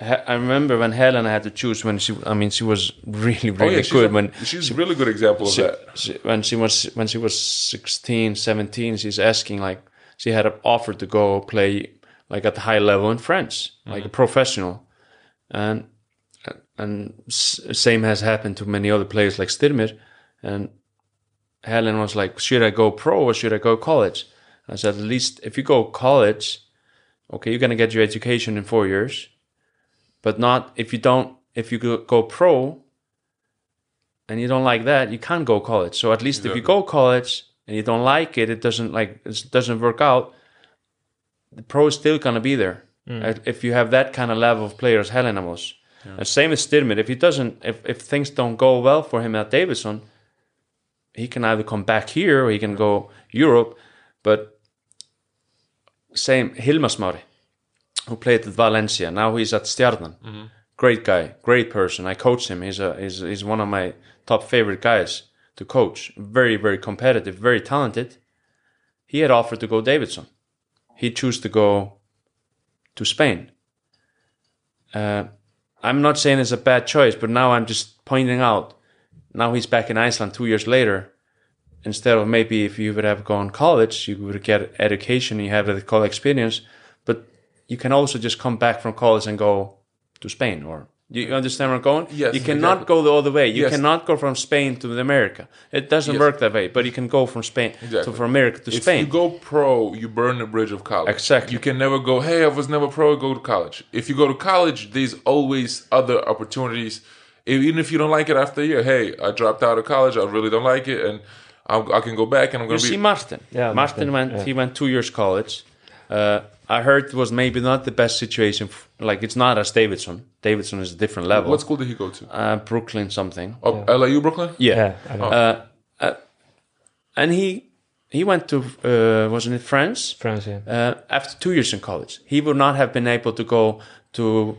I remember when Helena had to choose when she. I mean, she was really, really
Oh yeah,
good
a,
when
she's a really good example of that.
she- when she was when she was 16 17 she's asking like she had an offer to go play like at the high level in france mm-hmm. like a professional and and same has happened to many other players like Styrmir and Helen was like should I go pro or should I go college I said at least if you go college okay you're gonna get your education in four years but not if you don't if you go, pro and you don't like that, you can't go college. So at least if you go college and you don't like it, it doesn't like it doesn't work out. The pro is still gonna be there Uh, if you have that kind of level of players. Helena was. Uh, same as Styrmir. If he doesn't, if if things don't go well for him at Davidson, he can either come back here or he can go Europe. But same Hilmar Smári, who played at Valencia. Now he's at Stjarnan. Great guy, great person. I coached him. He's a he's, he's one of my top favorite guys to coach. Very very competitive, very talented. He had offered to go Davidson. He chose to go to Spain. Uh, I'm not saying it's a bad choice, but now I'm just pointing out. Now he's back in Iceland two years later. Instead of maybe if you would have gone college, you would get education, you have the college experience, but you can also just come back from college and go to Spain or you understand where I'm going?
Yes,
You cannot
exactly.
go the other way. You
Yes.
cannot go from Spain to America. It doesn't
Yes.
work that way. But you can go from Spain to from America to
If
Spain.
If you go pro, you burn the bridge of college.
Exactly.
You can never go, hey, I was never pro, go to college. If you go to college, there's always other opportunities. Even if you don't like it after a year, hey, I dropped out of college, I really don't like it, and I, I can go back and I'm going to
see
be.
Martin.
Yeah,
Martin
Martin,
went.
yeah.
He went two years college. Uh, I heard was maybe not the best situation. like it's not as Davidson. Davidson is a different level.
What school did he go to?
uh, Brooklyn something.
Oh, LIU Brooklyn?
Yeah.
Yeah, I know.
Uh, and he he went to uh, wasn't it France?
France, yeah.
Uh, after two years in college, he would not have been able to go to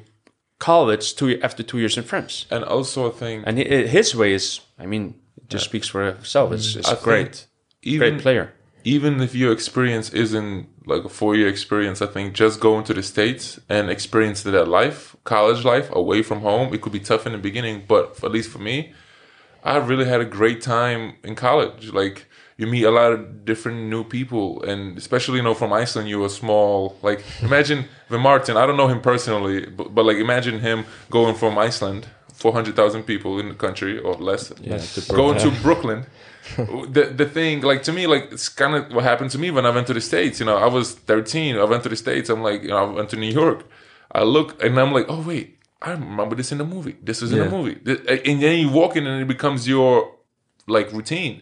college two after two years in France.
And also, I think.
And he, his way is, I mean, it just speaks for itself. It's, it's great,
even,
great player.
Even if your experience isn't like a four year experience, I think just going to the States and experience that life, college life, away from home, it could be tough in the beginning. But at least for me, I really had a great time in college. Like, you meet a lot of different new people, and especially, you know, from Iceland, you're a small, like, imagine the Martin, I don't know him personally, but, but like, imagine him going from Iceland, 400,000 people in the country or less, going to Brooklyn the the thing like to me like it's kind of what happened to me when I went to the states. You know, I was 13. I went to the states. I'm like, you know, I went to New York. I look and I'm like, oh wait, I remember this in the movie. This is in
Yeah.
the movie. And then you walk in and it becomes your like routine.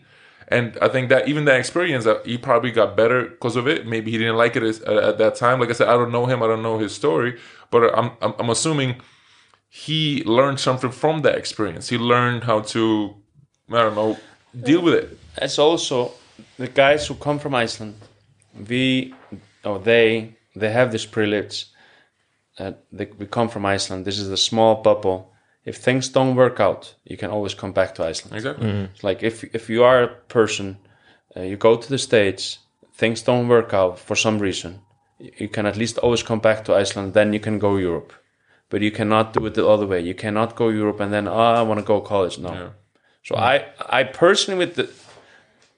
And I think that even that experience, uh, he probably got better because of it. Maybe he didn't like it as, uh, at that time. Like I said, I don't know him. I don't know his story, but I'm I'm, I'm assuming he learned something from that experience. He learned how to, I don't know, deal with it.
As also the guys who come from Iceland. We or they they have this privilege that they, we come from Iceland. This is a small bubble. If things don't work out, you can always come back to Iceland.
Exactly.
It's like if if you are a person, uh, you go to the states, things don't work out for some reason, you can at least always come back to Iceland. Then you can go Europe, but you cannot do it the other way. You cannot go Europe and then oh, I want to go college. No.
Yeah.
So I I personally would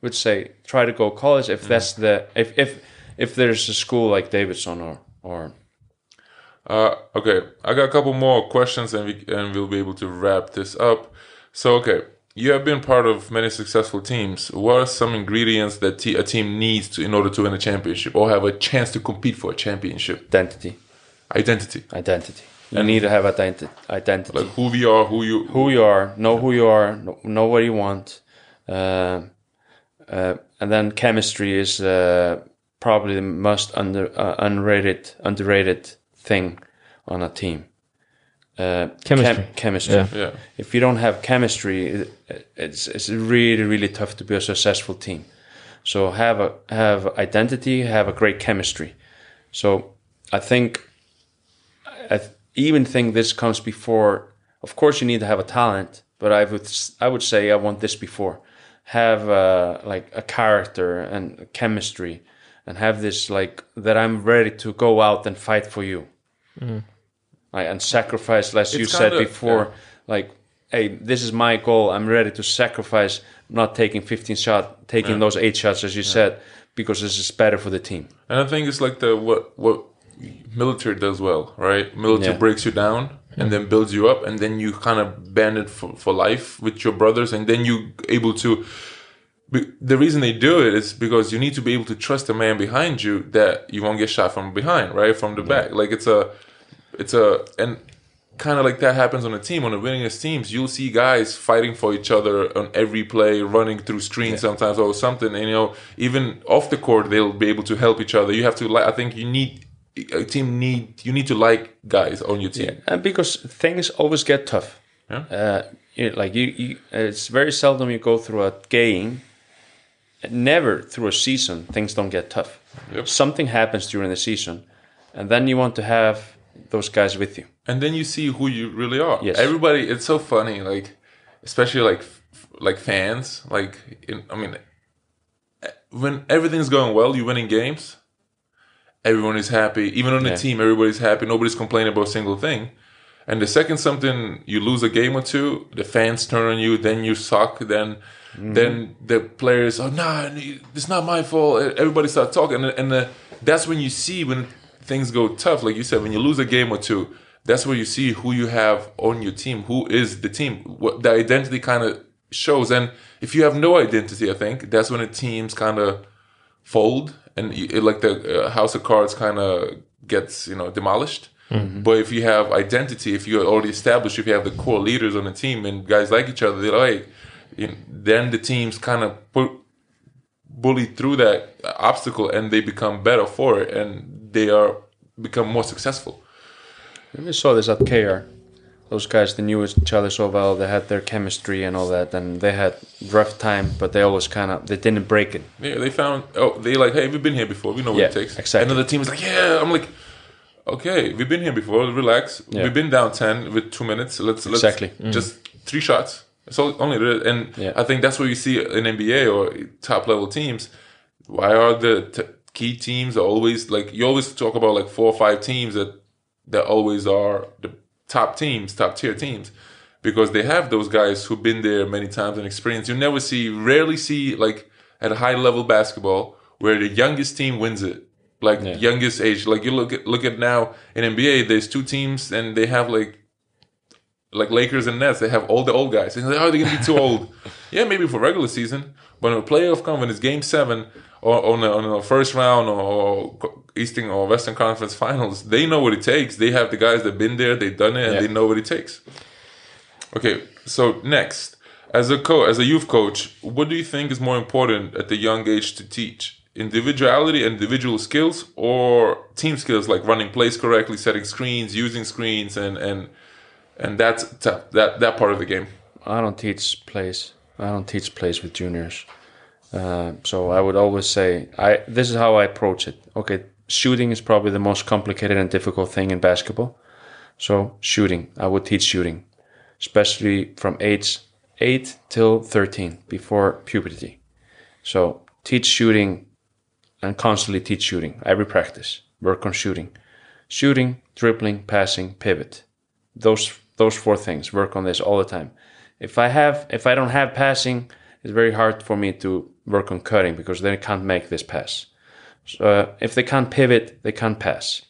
would say try to go college if that's the if if if there's a school like Davidson or or
Uh, okay, I got a couple more questions, and we and we'll be able to wrap this up. So, okay, you have been part of many successful teams. What are some ingredients that te- a team needs to in order to win a championship or have a chance to compete for a championship?
identity
Identity,
identity. You need to have identi- identity.
like who we are, who you.
who you are, know who you are, know, know what you want, uh, uh, and then chemistry is uh, probably the most under uh, underrated underrated thing on a team. Uh,
Chemistry.
chemistry.
Yeah.
Yeah,
If you don't have chemistry, it, it's it's really really tough to be a successful team. So have a have identity, have a great chemistry. So I think I th- even think this comes before. Of course, you need to have a talent, but I would s- I would say I want this before. Have uh, like a character and chemistry, and have this like that I'm ready to go out and fight for you, like, and sacrifice. As you said
kinda-
before, like, hey, this is my goal. I'm ready to sacrifice not taking 15 shots, taking those eight shots, as you said, because this is better for the team.
and I think it's like the what what military does well, right? Military
Yeah.
breaks you down and then builds you up, and then you kind of band it for, for life with your brothers, and then you able to Be- the reason they do it is because you need to be able to trust the man behind you that you won't get shot from behind, right? From the back. Like it's a, it's a, and kind of like that happens on a team. On the winningest teams, you'll see guys fighting for each other on every play, running through screens sometimes or something. And you know, even off the court, they'll be able to help each other. You have to like. I think you need a team need you need to like guys on your team.
and because things always get tough.
Yeah.
Uh, you, like you, you, it's very seldom you go through a game. Never through a season things don't get tough.
Yep.
Something happens during the season, and then you want to have those guys with you.
and then you see who you really are.
Yes.
Everybody, it's so funny, like especially like like fans. Like, in, I mean, when everything's going well, you winning games. Everyone is happy. Even on the
Yeah.
team, everybody's happy. Nobody's complaining about a single thing. And the second something you lose a game or two, the fans turn on you. Then you suck. Then, mm-hmm. then the players, oh nah, it's not my fault. Everybody start talking, and, and the, that's when you see when things go tough. Like you said, when you lose a game or two, that's where you see who you have on your team. Who is the team? What the identity kind of shows. And if you have no identity, I think that's when the teams kind of fold and it- like the uh, house of cards kind of gets you know demolished. But if you have identity if you're already established if you have the core leaders on the team and guys like each other they're like you know, then the teams kind of put bully through that obstacle and they become better for it and they are become more successful.
We saw this at KR. Those guys, they knew each other so well. They had their chemistry and all that, and they had rough time, but they always kind of they didn't break it.
Yeah, they found. Oh, they like, hey, we've been here before. We know what
Yeah,
it takes.
exactly.
The team is like, yeah. I'm like, okay, we've been here before. Relax.
Yeah.
We've been down ten with two minutes. Let's let's
Exactly. Mm.
just three shots. It's all, only and
Yeah.
I think that's what you see in NBA or top level teams. Why are the t- key teams always like you always talk about like four or five teams that that always are the top teams, top tier teams, because they have those guys who've been there many times and experience. You never see, rarely see like at a high level basketball where the youngest team wins it, like youngest age. Like you look at look at now in NBA, there's two teams and they have like like Lakers and Nets, they have all the old guys. And they're like, oh, they're gonna be too old. yeah, maybe for regular season, but in a playoff come when it's game seven or on a, on a first round or Eastern or Western Conference Finals, they know what it takes. They have the guys that been there, they've done it, and
Yeah.
they know what it takes. Okay, so next, as a co as a youth coach, what do you think is more important at the young age to teach? Individuality, individual skills, or team skills like running plays correctly, setting screens, using screens, and and and that's that that that part of the game.
I don't teach plays. I don't teach plays with juniors. Uh, so I would always say, I this is how I approach it. Okay, shooting is probably the most complicated and difficult thing in basketball. So shooting, I would teach shooting, especially from age eight till thirteen, before puberty. So teach shooting, and constantly teach shooting. Every practice, work on shooting, shooting, dribbling, passing, pivot. Those those four things. Work on this all the time. If I have, if I don't have passing, it's very hard for me to work on cutting because they can't make this pass. So, uh, if they can't pivot, they can't pass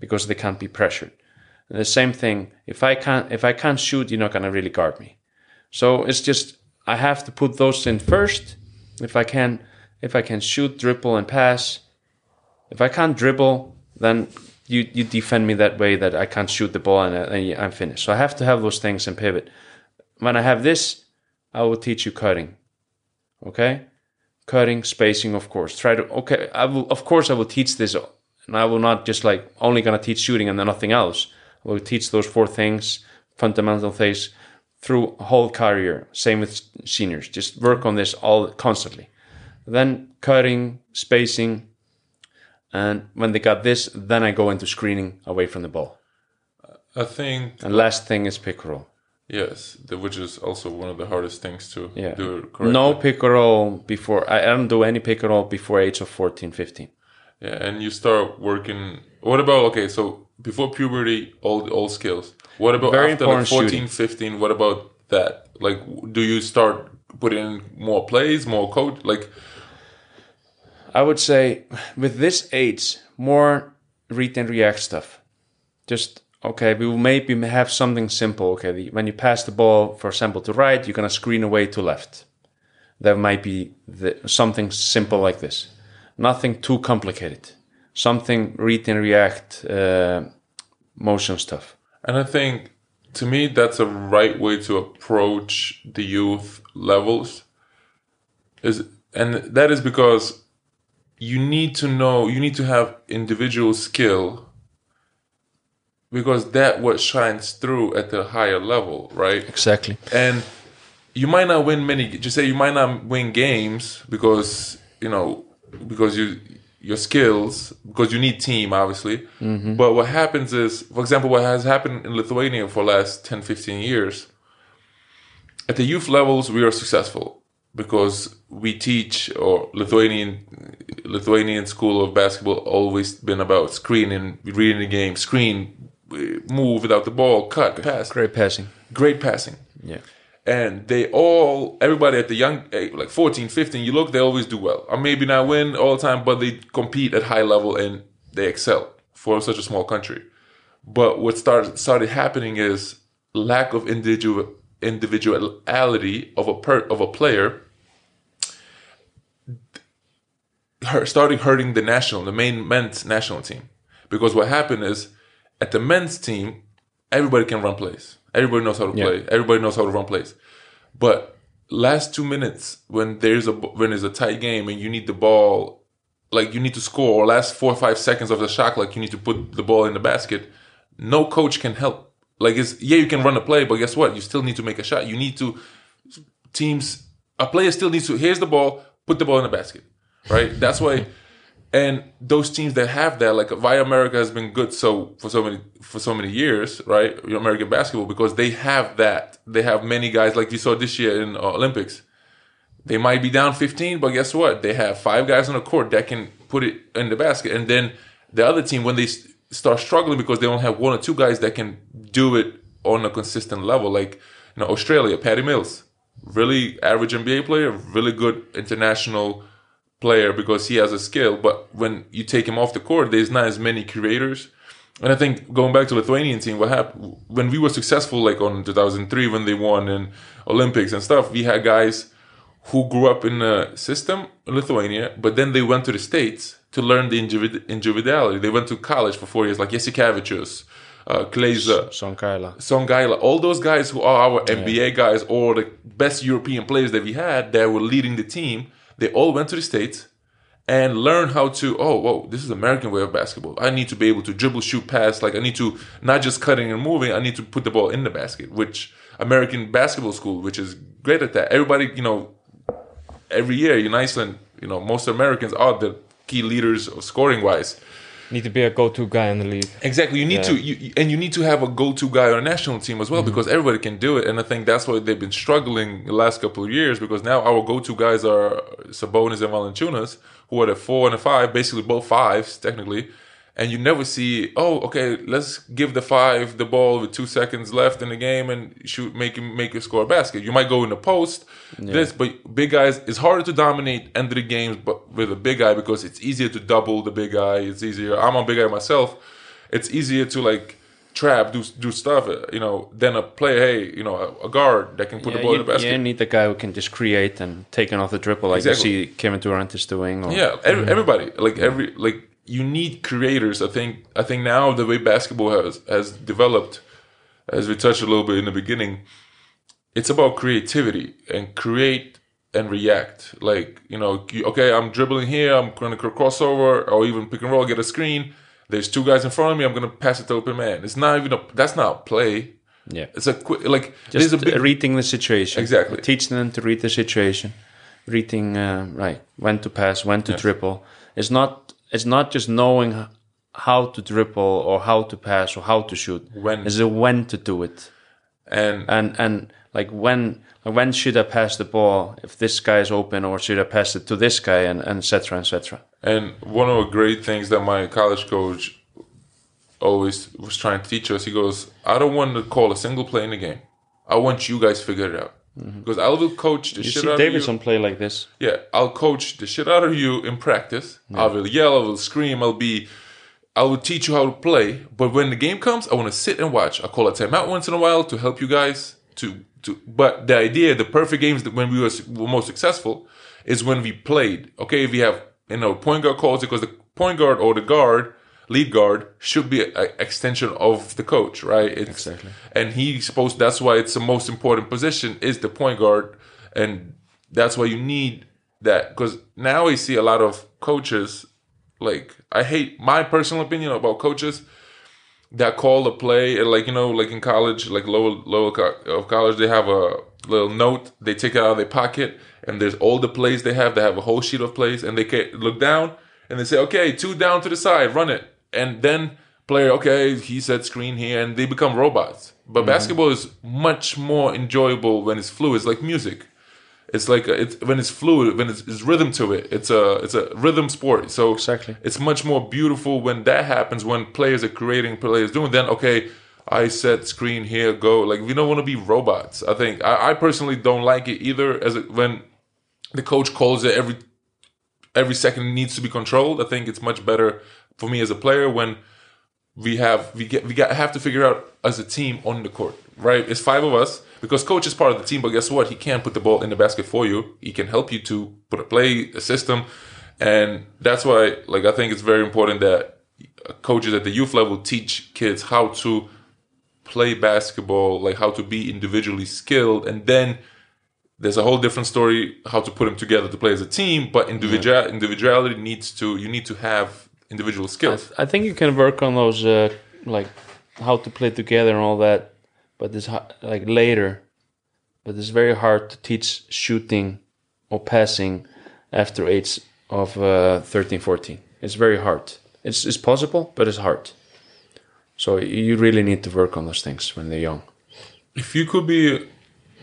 because they can't be pressured. And the same thing, if I can't, if I can't shoot, you're not gonna really guard me. So it's just I have to put those in first. If I can, if I can shoot, dribble, and pass. If I can't dribble, then you you defend me that way that I can't shoot the ball and, and I'm finished. So I have to have those things and pivot. When I have this, I will teach you cutting. Okay, cutting, spacing, of course. Try to okay. I will of course I will teach this, and I will not just like only gonna teach shooting and then nothing else. I will teach those four things, fundamental things through whole career. Same with seniors. Just work on this all constantly. Then cutting, spacing, and when they got this, then I go into screening away from the ball.
I think
And last thing is pick roll.
Yes, the, which is also one of the hardest things to
Yeah.
do correctly.
No pick roll before. I I don't do any pick roll before age of 14, 15.
Yeah, and you start working. What about okay? So before puberty, all all skills. What about
Very
after like
important
14, 15? What about that? Like, do you start putting in more plays, more coach? Like,
I would say with this age, more read and react stuff. Just okay, we will maybe have something simple. Okay, when you pass the ball, for example, to right, you're gonna screen away to left. There might be the, something simple like this, nothing too complicated. Something read and react uh, motion stuff.
and I think to me that's a right way to approach the youth levels. Is and that is because you need to know you need to have individual skill because that what shines through at the higher level, right?
Exactly.
and you might not win many just say you might not win games because you know because you your skills because you need team obviously mm-hmm. but what happens is for example what has happened in lithuania for the last 10 15 years at the youth levels we are successful because we teach or lithuanian lithuanian school of basketball always been about screening reading the game screen move without the ball cut pass.
Great passing.
great passing.
Yeah.
and they all everybody at the young eh, like 14 15 you look they always do well. Or maybe not win all the time but they compete at high level and they excel for such a small country. But what started started happening is lack of individual individuality of a per, of a player starting hurting the national the main men's national team. Because what happened is at the men's team everybody can run plays. Everybody knows how to play. Everybody knows how to run plays. But last two minutes when there's a when there's a tight game and you need the ball like you need to score or last four or five seconds of the shot like you need to put the ball in the basket no coach can help. Like it's yeah you can run a play but guess what? You still need to make a shot. You need to teams a player still needs to here's the ball put the ball in the basket right? That's why and those teams that have that like via america has been good so for so many for so many years right? American basketball because they have that. They have many guys like you saw this year in uh, olympics. They might be down 15 but guess what? They have five guys on the court that can put it in the basket. And then the other team when they start struggling because they don't have one or two guys that can do it on a consistent level like you know australia patty mills. Really average nba player really good international player because he has a skill. But when you take him off the court, there's not as many creators. And I think going back to Lithuanian team, what happened when we were successful, like on 2003 when they won in Olympics and stuff, we had guys who grew up in a system in Lithuania, but then they went to the states to learn the individ- individuality. They went to college for four years, like Jasikevičius, uh, Glazer,
Son Kyla.
Songaila, all those guys who are our NBA guys or the best European players that we had that were leading the team, they all went to the States and learned how to, oh, whoa, this is American way of basketball. I need to be able to dribble, shoot, pass. Like, I need to, not just cutting and moving, I need to put the ball in the basket, which American basketball school, which is great at that. Everybody, you know, every year in Iceland, you know, most Americans are the key leaders of scoring wise.
Need to be a go-to guy in the league.
Exactly. You need
Yeah.
to, you, and you need to have a go-to guy on a national team as well mm-hmm. because everybody can do it. And I think that's why they've been struggling the last couple of years because now our go-to guys are Sabonis and Valanciunas, who are the four and the five, basically both fives technically. And you never see, oh, okay, let's give the five the ball with two seconds left in the game and shoot, make him make a score a basket. You might go in the post, this, but big guys. It's harder to dominate end of the games, but with a big guy because it's easier to double the big guy. It's easier. I'm a big guy myself. It's easier to like trap, do do stuff, you know, than a player. Hey, you know, a, a guard that can put the ball
you,
in the basket.
you need a guy who can just create and take off the triple like
Exactly.
you see Kevin Durant is doing. Or,
Yeah, ev- mm. everybody like every like you need creators. I think I think now the way basketball has has developed, as we touched a little bit in the beginning, it's about creativity and create and react. Like you know, okay, I'm dribbling here, I'm going to crossover or even pick and roll, get a screen. There's two guys in front of me. I'm going to pass it to open man. It's not even a. That's not play.
yeah.
It's a quick like.
Just
there's a big.
reading the situation.
Exactly.
Teaching them to read the situation. Reading uh, right when to pass, when to dribble. It's not. It's not just knowing how to dribble or how to pass or how to shoot.
When.
it when to do it.
and
and and like when when should I pass the ball if this guy is open or should I pass it to this guy and and etc etc.
And one of the great things that my college coach always was trying to teach us, he goes, I don't want to call a single play in the game. I want you guys to figure it out. Mm-hmm. Because I will coach the shit out of You Davidson
play like this.
Yeah, I'll coach the shit out of you in practice. I will yell, I will scream, I'll be I will teach you how to play. But when the game comes, I want to sit and watch. I call a timeout once in a while to help you guys to to but the idea, the perfect games that when we were, were most successful is when we played. Okay, if we have you know point guard calls because the point guard or the guard lead guard should be an extension of the coach, right? It's,
Exactly.
And he's supposed. That's why it's the most important position is the point guard, and that's why you need that because now I see a lot of coaches. Like I hate my personal opinion about coaches that call the play and like you know like in college like lower lower co- of college they have a little note they take it out of their pocket and there's all the plays they have they have a whole sheet of plays and they can look down and they say okay two down to the side run it and then player okay he said screen here and they become robots but mm-hmm. basketball is much more enjoyable when it's fluid it's like music it's like a, it's when it's fluid, when it's, it's rhythm to it. It's a it's a rhythm sport. So
Exactly.
it's much more beautiful when that happens. When players are creating, players doing. Then okay, I set screen here, go. Like we don't want to be robots. I think I, I personally don't like it either. As it, when the coach calls it every every second needs to be controlled. I think it's much better for me as a player when we have we get we got have to figure out as a team on the court, right? It's five of us because coach is part of the team, but guess what? He can't put the ball in the basket for you. He can help you to put a play, a system, and that's why like I think it's very important that coaches at the youth level teach kids how to play basketball, like how to be individually skilled, and then there's a whole different story how to put them together to play as a team. But individual individuality needs to you need to have individual skills.
I think you can work on those uh, like how to play together and all that, but it's like later. But it's very hard to teach shooting or passing after age of uh, 13, 14. It's very hard. It's it's possible, but it's hard. So you really need to work on those things when they're young.
If you could be,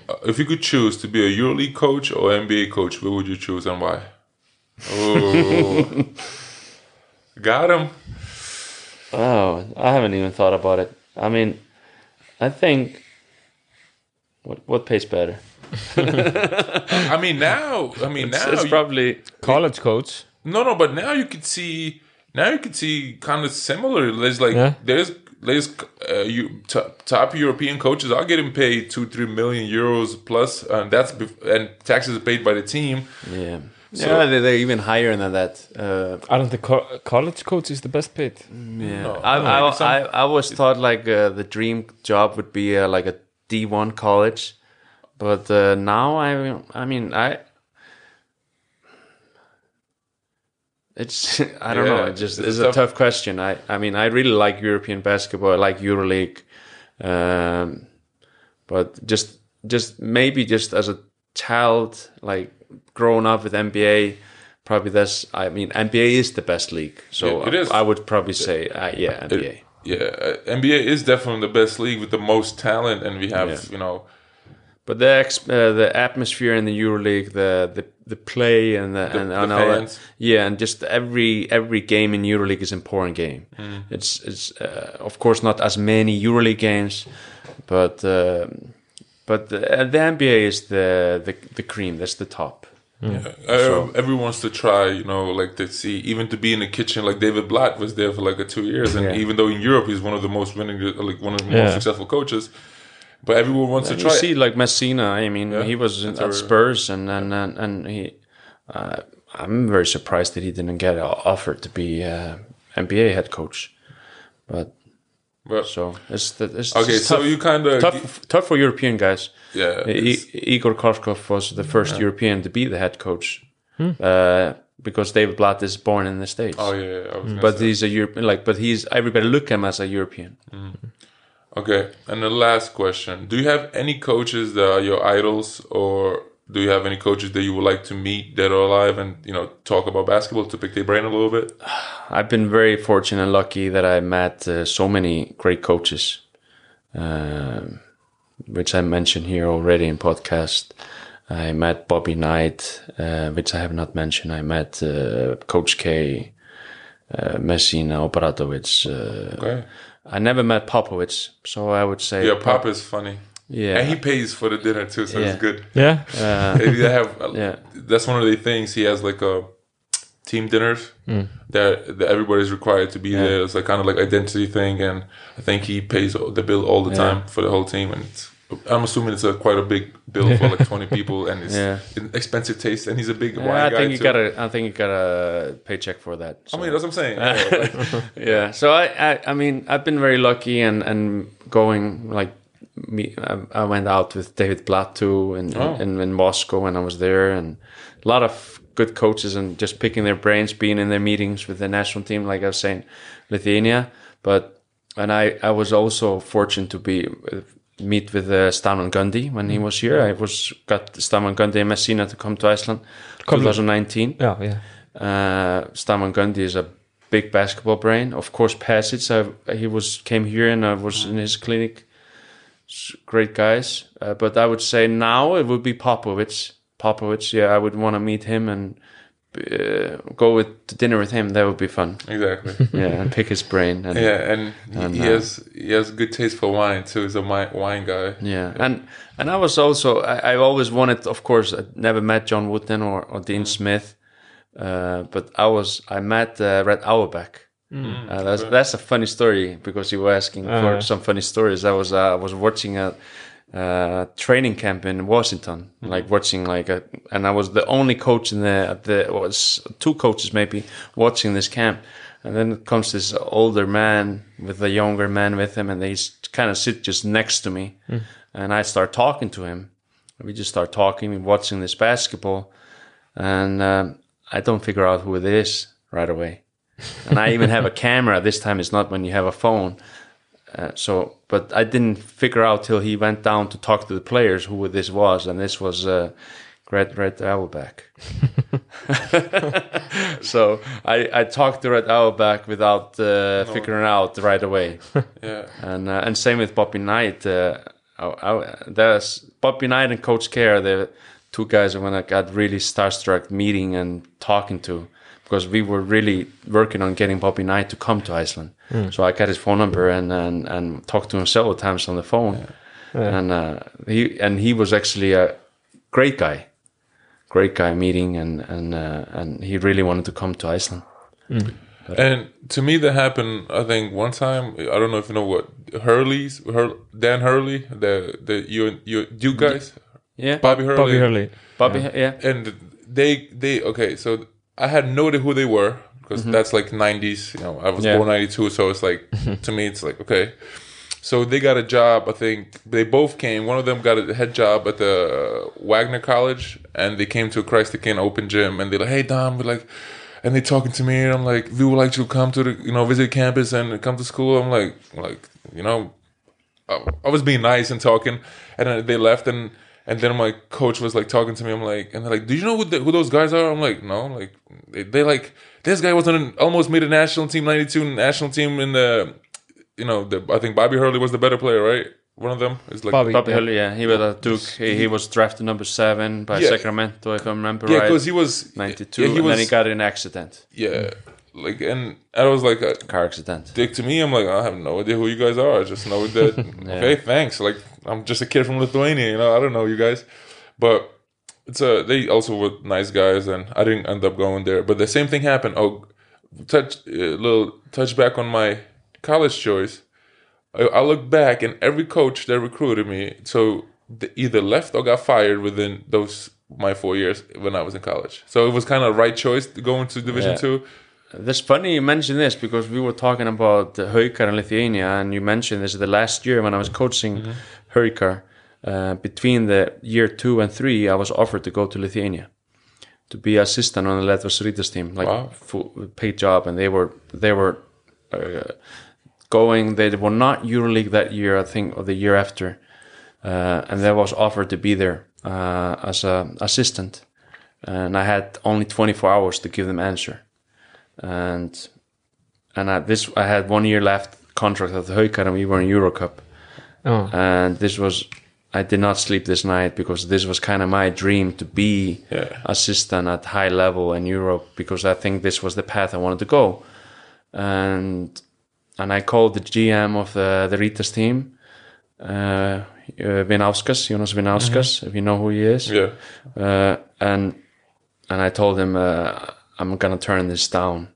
uh, if you could choose to be a EuroLeague coach or NBA coach, what would you choose and why? Oh, got him.
Oh, I haven't even thought about it. I mean, I think what what pays better?
I mean now, I mean now,
It's
you-
probably
College coach.
no, no, but now you could see, now you could see kind of similar. There's like
Yeah.
there's there's uh, you top, top European coaches are getting paid two three million euros plus, and that's bef- and taxes are paid by the team.
yeah.
So,
yeah, they- they're even higher than that. Uh,
Aren't the co college coaches the best paid?
yeah,
No,
I,
no,
I, I, I always thought like uh, the dream job would be uh, like a D one college, but uh, now I, I mean, I, it's I don't know. It just
it's
it's
a
a
tough-
tough question. I, I mean, I really like European basketball. I like EuroLeague, um, but just just maybe just as a child, like growing up with NBA. Probably that's. I mean, NBA is the best league, so
Yeah, it is.
I would probably say, uh, yeah, NBA.
yeah, uh, NBA is definitely the best league with the most talent, and we have
Yeah.
you know
But the ex- uh, the atmosphere in the EuroLeague, the the, the play and the, and,
the
and all that, yeah, and just every every game in EuroLeague is an important game.
Mm.
It's it's uh, of course not as many EuroLeague games, but uh, but the, uh, the NBA is the, the the cream. That's the top.
Uh, everyone wants to try, you know, like to see, even to be in the kitchen. Like David Blatt was there for like a two years, and
Yeah.
even though in Europe he's one of the most winning, like one of the
Yeah.
most successful coaches, but everyone wants
And
to
you
try.
see, like Messina. I mean,
Yeah,
he was
that's
at Spurs, and and and, and he. Uh, I'm very surprised that he didn't get offered to be uh, NBA head coach, but
but,
so it's the, it's
okay,
it's
so
tough.
you kind of
tough, tough for European guys.
yeah,
I- Igor Kokoskov was the first European to be the head coach hmm. uh, because David Blatt is born in the States.
oh yeah, yeah, I was hmm.
But
say.
he's a European, like, but he's everybody look at him as a European. Hmm.
Okay, and the last question: Do you have any coaches that are your idols, or do you have any coaches that you would like to meet that are alive and you know talk about basketball to pick their brain a little bit?
I've been very fortunate and lucky that I met uh, so many great coaches, um which I mentioned here already in podcast. I met Bobby Knight, uh, which I have not mentioned. I met uh, Coach K, uh, Messina, Obradovic. Uh,
Okay,
I never met Popovich, so I would say
yeah, Pop is funny,
Yeah,
and he pays for the dinner too, so
Yeah.
it's good.
Yeah.
uh,
They have
Yeah.
that's one of the things he has like a team dinners that, that everybody's required to be there. It's like kind of like identity thing, and I think he pays the bill all the
Yeah.
time for the whole team. And it's, I'm assuming it's a quite a big bill for like 20 people, and it's
Yeah.
an expensive taste. And he's a big wine
yeah, I
guy
think you
too.
got a. I think you got a paycheck for that.
I mean, that's what I'm saying. Yeah,
yeah. So I, I, I mean, I've been very lucky and and going like me. I, I went out with David too, in,
Oh.
in in Moscow when I was there, and a lot of good coaches and just picking their brains, being in their meetings with the national team, like I was saying, Lithuania. But and I, I was also fortunate to be meet with uh, Stan Van Gundy when he was here. I was got Stan Van Gundy and Messina to come to Iceland, 2019.
Yeah, yeah.
Uh, Stan Van Gundy is a big basketball brain. Of course, Pasic, I, he was came here and I was in his clinic. Great guys, uh, but I would say now it would be Popovich. Popovich, yeah, I would want to meet him and uh, go with to dinner with him. That would be fun.
exactly.
Yeah, and pick his brain. And,
Yeah, and he,
And,
he
uh,
has he has good taste for wine too. He's a wine guy.
Yeah, and and I was also I, I always wanted, of course, I never met John Wooden or, or Dean Smith, uh, but I was I met uh, Red Auerbach. Uh, that's that's a funny story because you were asking for
Uh.
some funny stories. I was uh, I was watching a uh, training camp in Washington, like watching like a, and I was the only coach in the the was two coaches maybe watching this camp, and then comes this older man with a younger man with him, and they kind of sit just next to me, and I start talking to him. We just start talking, we watching this basketball, and um, I don't figure out who it is right away. And I even have a camera. This time it's not when you have a phone. Uh, so, but I didn't figure out till he went down to talk to the players who this was, and this was uh, Red Red Auerbach. so I, I talked to Red Auerbach without uh, figuring out right away,
Yeah,
and uh, and same with Bobby Knight. Uh, I, I, there's Bobby Knight and Coach K, the two guys when I got really starstruck meeting and talking to because we were really working on getting Bobby Knight to come to Iceland. So I got his phone number and, and, and talked to him several times on the phone. And uh, he and he was actually a great guy, great guy meeting, and and uh, and he really wanted to come to Iceland.
and to me that happened. I think one time. I don't know if you know what Hurley's Hur, Dan Hurley, the the you you you guys,
Yeah,
Bobby Hurley,
Bobby Hurley.
Bobby, yeah,
and they they okay. So I had no idea who they were because mm-hmm. that's like '90s. You know, I was
Yeah.
born '92, so it's like to me, it's like okay. So they got a job. I think they both came. One of them got a head job at the uh, Wagner College, and they came to Christ the King open gym, and they're like, "Hey, Dom, we're like." And they talking to me, and I'm like, "We would like to come to the, you know, visit campus and come to school." I'm like, like, you know, I, I was being nice and talking, and then they left, and and then my coach was like talking to me. I'm like, and they're like, "Do you know who, the, who those guys are?" I'm like, "No." Like, they, they like this guy was on an, almost made a national team, '92 national team in the, you know, the I think Bobby Hurley was the better player, right? One of them is like
Bobby.
Bobby
Yeah.
Hurley, yeah, he was at Duke. He, he was drafted number seven by
Yeah.
Sacramento, if I remember
yeah,
right.
because he was
92,
Yeah, he
and
was
then he got in an accident,
yeah, like and I was like a
car accident.
dick to me. I'm like, I have no idea who you guys are. I just know that okay, thanks. Like I'm just a kid from Lithuania, you know. I don't know you guys, but it's a they also were nice guys, and I didn't end up going there. But the same thing happened. Oh, touch a little touch back on my college choice. I, I look back, and every coach that recruited me, so they either left or got fired within those my four years when I was in college. So it was kind of right choice going to Division
Yeah.
Two.
That's funny you mentioned this because we were talking about Haukar in Lithuania, and you mentioned this the last year when I was coaching mm Uh, between the year two and three, I was offered to go to Lithuania to be assistant on the Lietuvos Rytas team, like
Wow.
full paid job, and they were they were uh, going. They were not EuroLeague that year, I think, or the year after, uh, and I was offered to be there uh, as a assistant, and I had only 24 hours to give them answer, and and I, this I had one year left contract at the Haukar, and we were in Eurocup,
Oh.
and this was I did not sleep this night because this was kind of my dream to be
Yeah.
assistant at high level in Europe because I think this was the path I wanted to go, and and I called the GM of the the Rytas team, uh, uh, Vinauskas, Jonas Vinauskas, if you know who he is,
Yeah.
uh, and and I told him uh, I'm gonna turn this down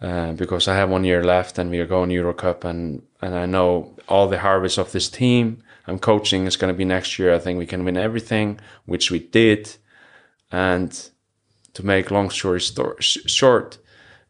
uh, because I have one year left and we are going Euro Cup and and I know all the harvest of this team I'm coaching is gonna be next year. I think we can win everything, which we did, and to make long story sto- short.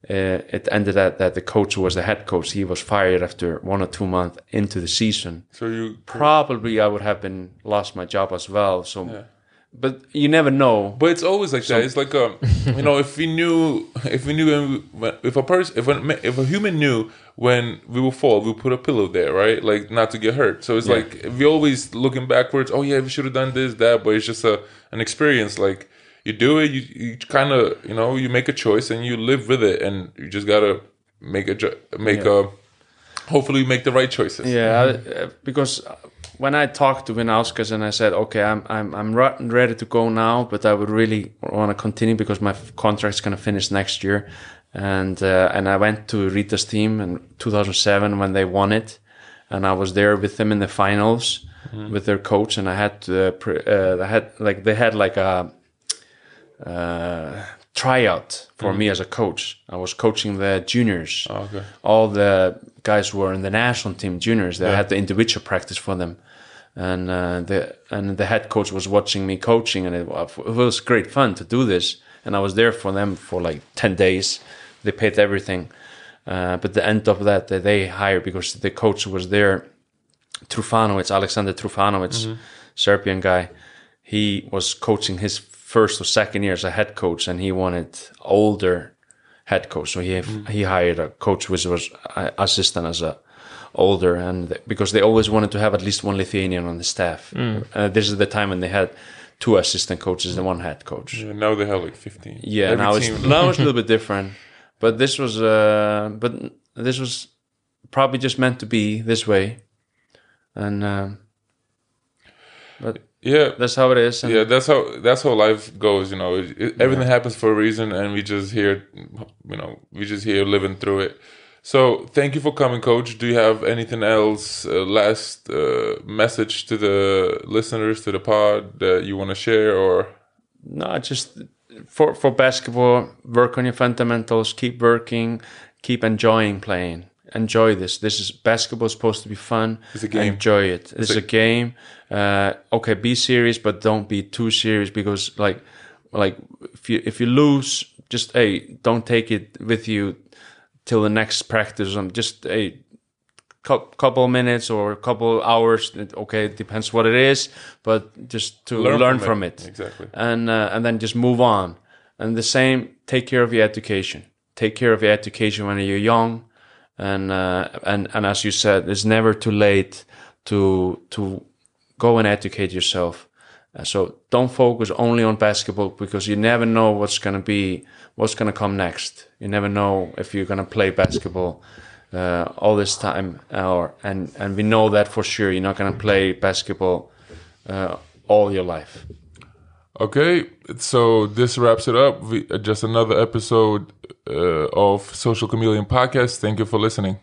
Uh, it ended at that the coach who was the head coach. He was fired after one or two months into the season.
So you
Probably I would have been lost my job as well. So, but you never know.
But it's always like that. It's like um, you know, if we knew, if we knew, when we- if a person, if a, if a human knew when we will fall, we put a pillow there, right? Like not to get hurt. So it's like we always looking backwards. Oh yeah, we should have done this, that. But it's just a an experience. Like you do it, you you kind of you know you make a choice and you live with it, and you just gotta make a make a. Hopefully, make the right choices.
Yeah, I, uh, because when I talked to Vinauskas and I said, okay, I'm I'm I'm ready to go now, but I would really want to continue because my contract's gonna finish next year, and uh, and I went to Rytas team in 2007 when they won it, and I was there with them in the finals with their coach, and I had to, pre- uh, I had like they had like a uh, tryout for me as a coach. I was coaching the juniors.
Oh, okay.
all the guys who were in the national team juniors they had the individual practice for them and uh, the and the head coach was watching me coaching and it, it was great fun to do this. And i was there for them for like 10 days. They paid everything. Uh, but the end of that they- they hired because the coach was there Trifunovic, Alexander Trifunovic, Serbian guy. He was coaching his first or second year as a head coach, and he wanted older head coach. So he he hired a coach which was uh, assistant as a older, and th- because they always wanted to have at least one Lithuanian on the staff. Uh, this is the time when they had two assistant coaches and one head coach.
And now they have like fifteen.
Yeah,
Every
now it's now it's a little bit different, but this was uh, but this was probably just meant to be this way, and um, but
yeah.
that's how it is. And
yeah that's how that's how life goes you know it, it- everything happens for a reason and we just here you know we just here living through it so thank you for coming coach do you have anything else uh, last uh, message to the listeners to the pod that you want to share or
No, just for for basketball, work on your fundamentals, keep working, keep enjoying playing. Enjoy this. This is basketball is supposed to be fun.
It's a game.
Enjoy it. It's,
a-
a, game. Uh, okay, be serious, but don't be too serious because like like if you if you lose, just hey, don't take it with you till the next practice. Um, just a cou- couple minutes or a couple hours. Okay, it depends what it is, but just to learn, from, it,
Exactly.
and uh, and then just move on. And the same, take care of your education. Take care of your education when you're young, and uh, and and as you said, it's never too late to to go and educate yourself. Uh, so don't focus only on basketball because you never know what's going to be what's going to come next. You never know if you're going to play basketball uh, all this time, or and and we know that for sure. You're not going to play basketball uh, all your life.
Okay, so this wraps it up. We, uh, just another episode uh, of Social Chameleon Podcast. Thank you for listening.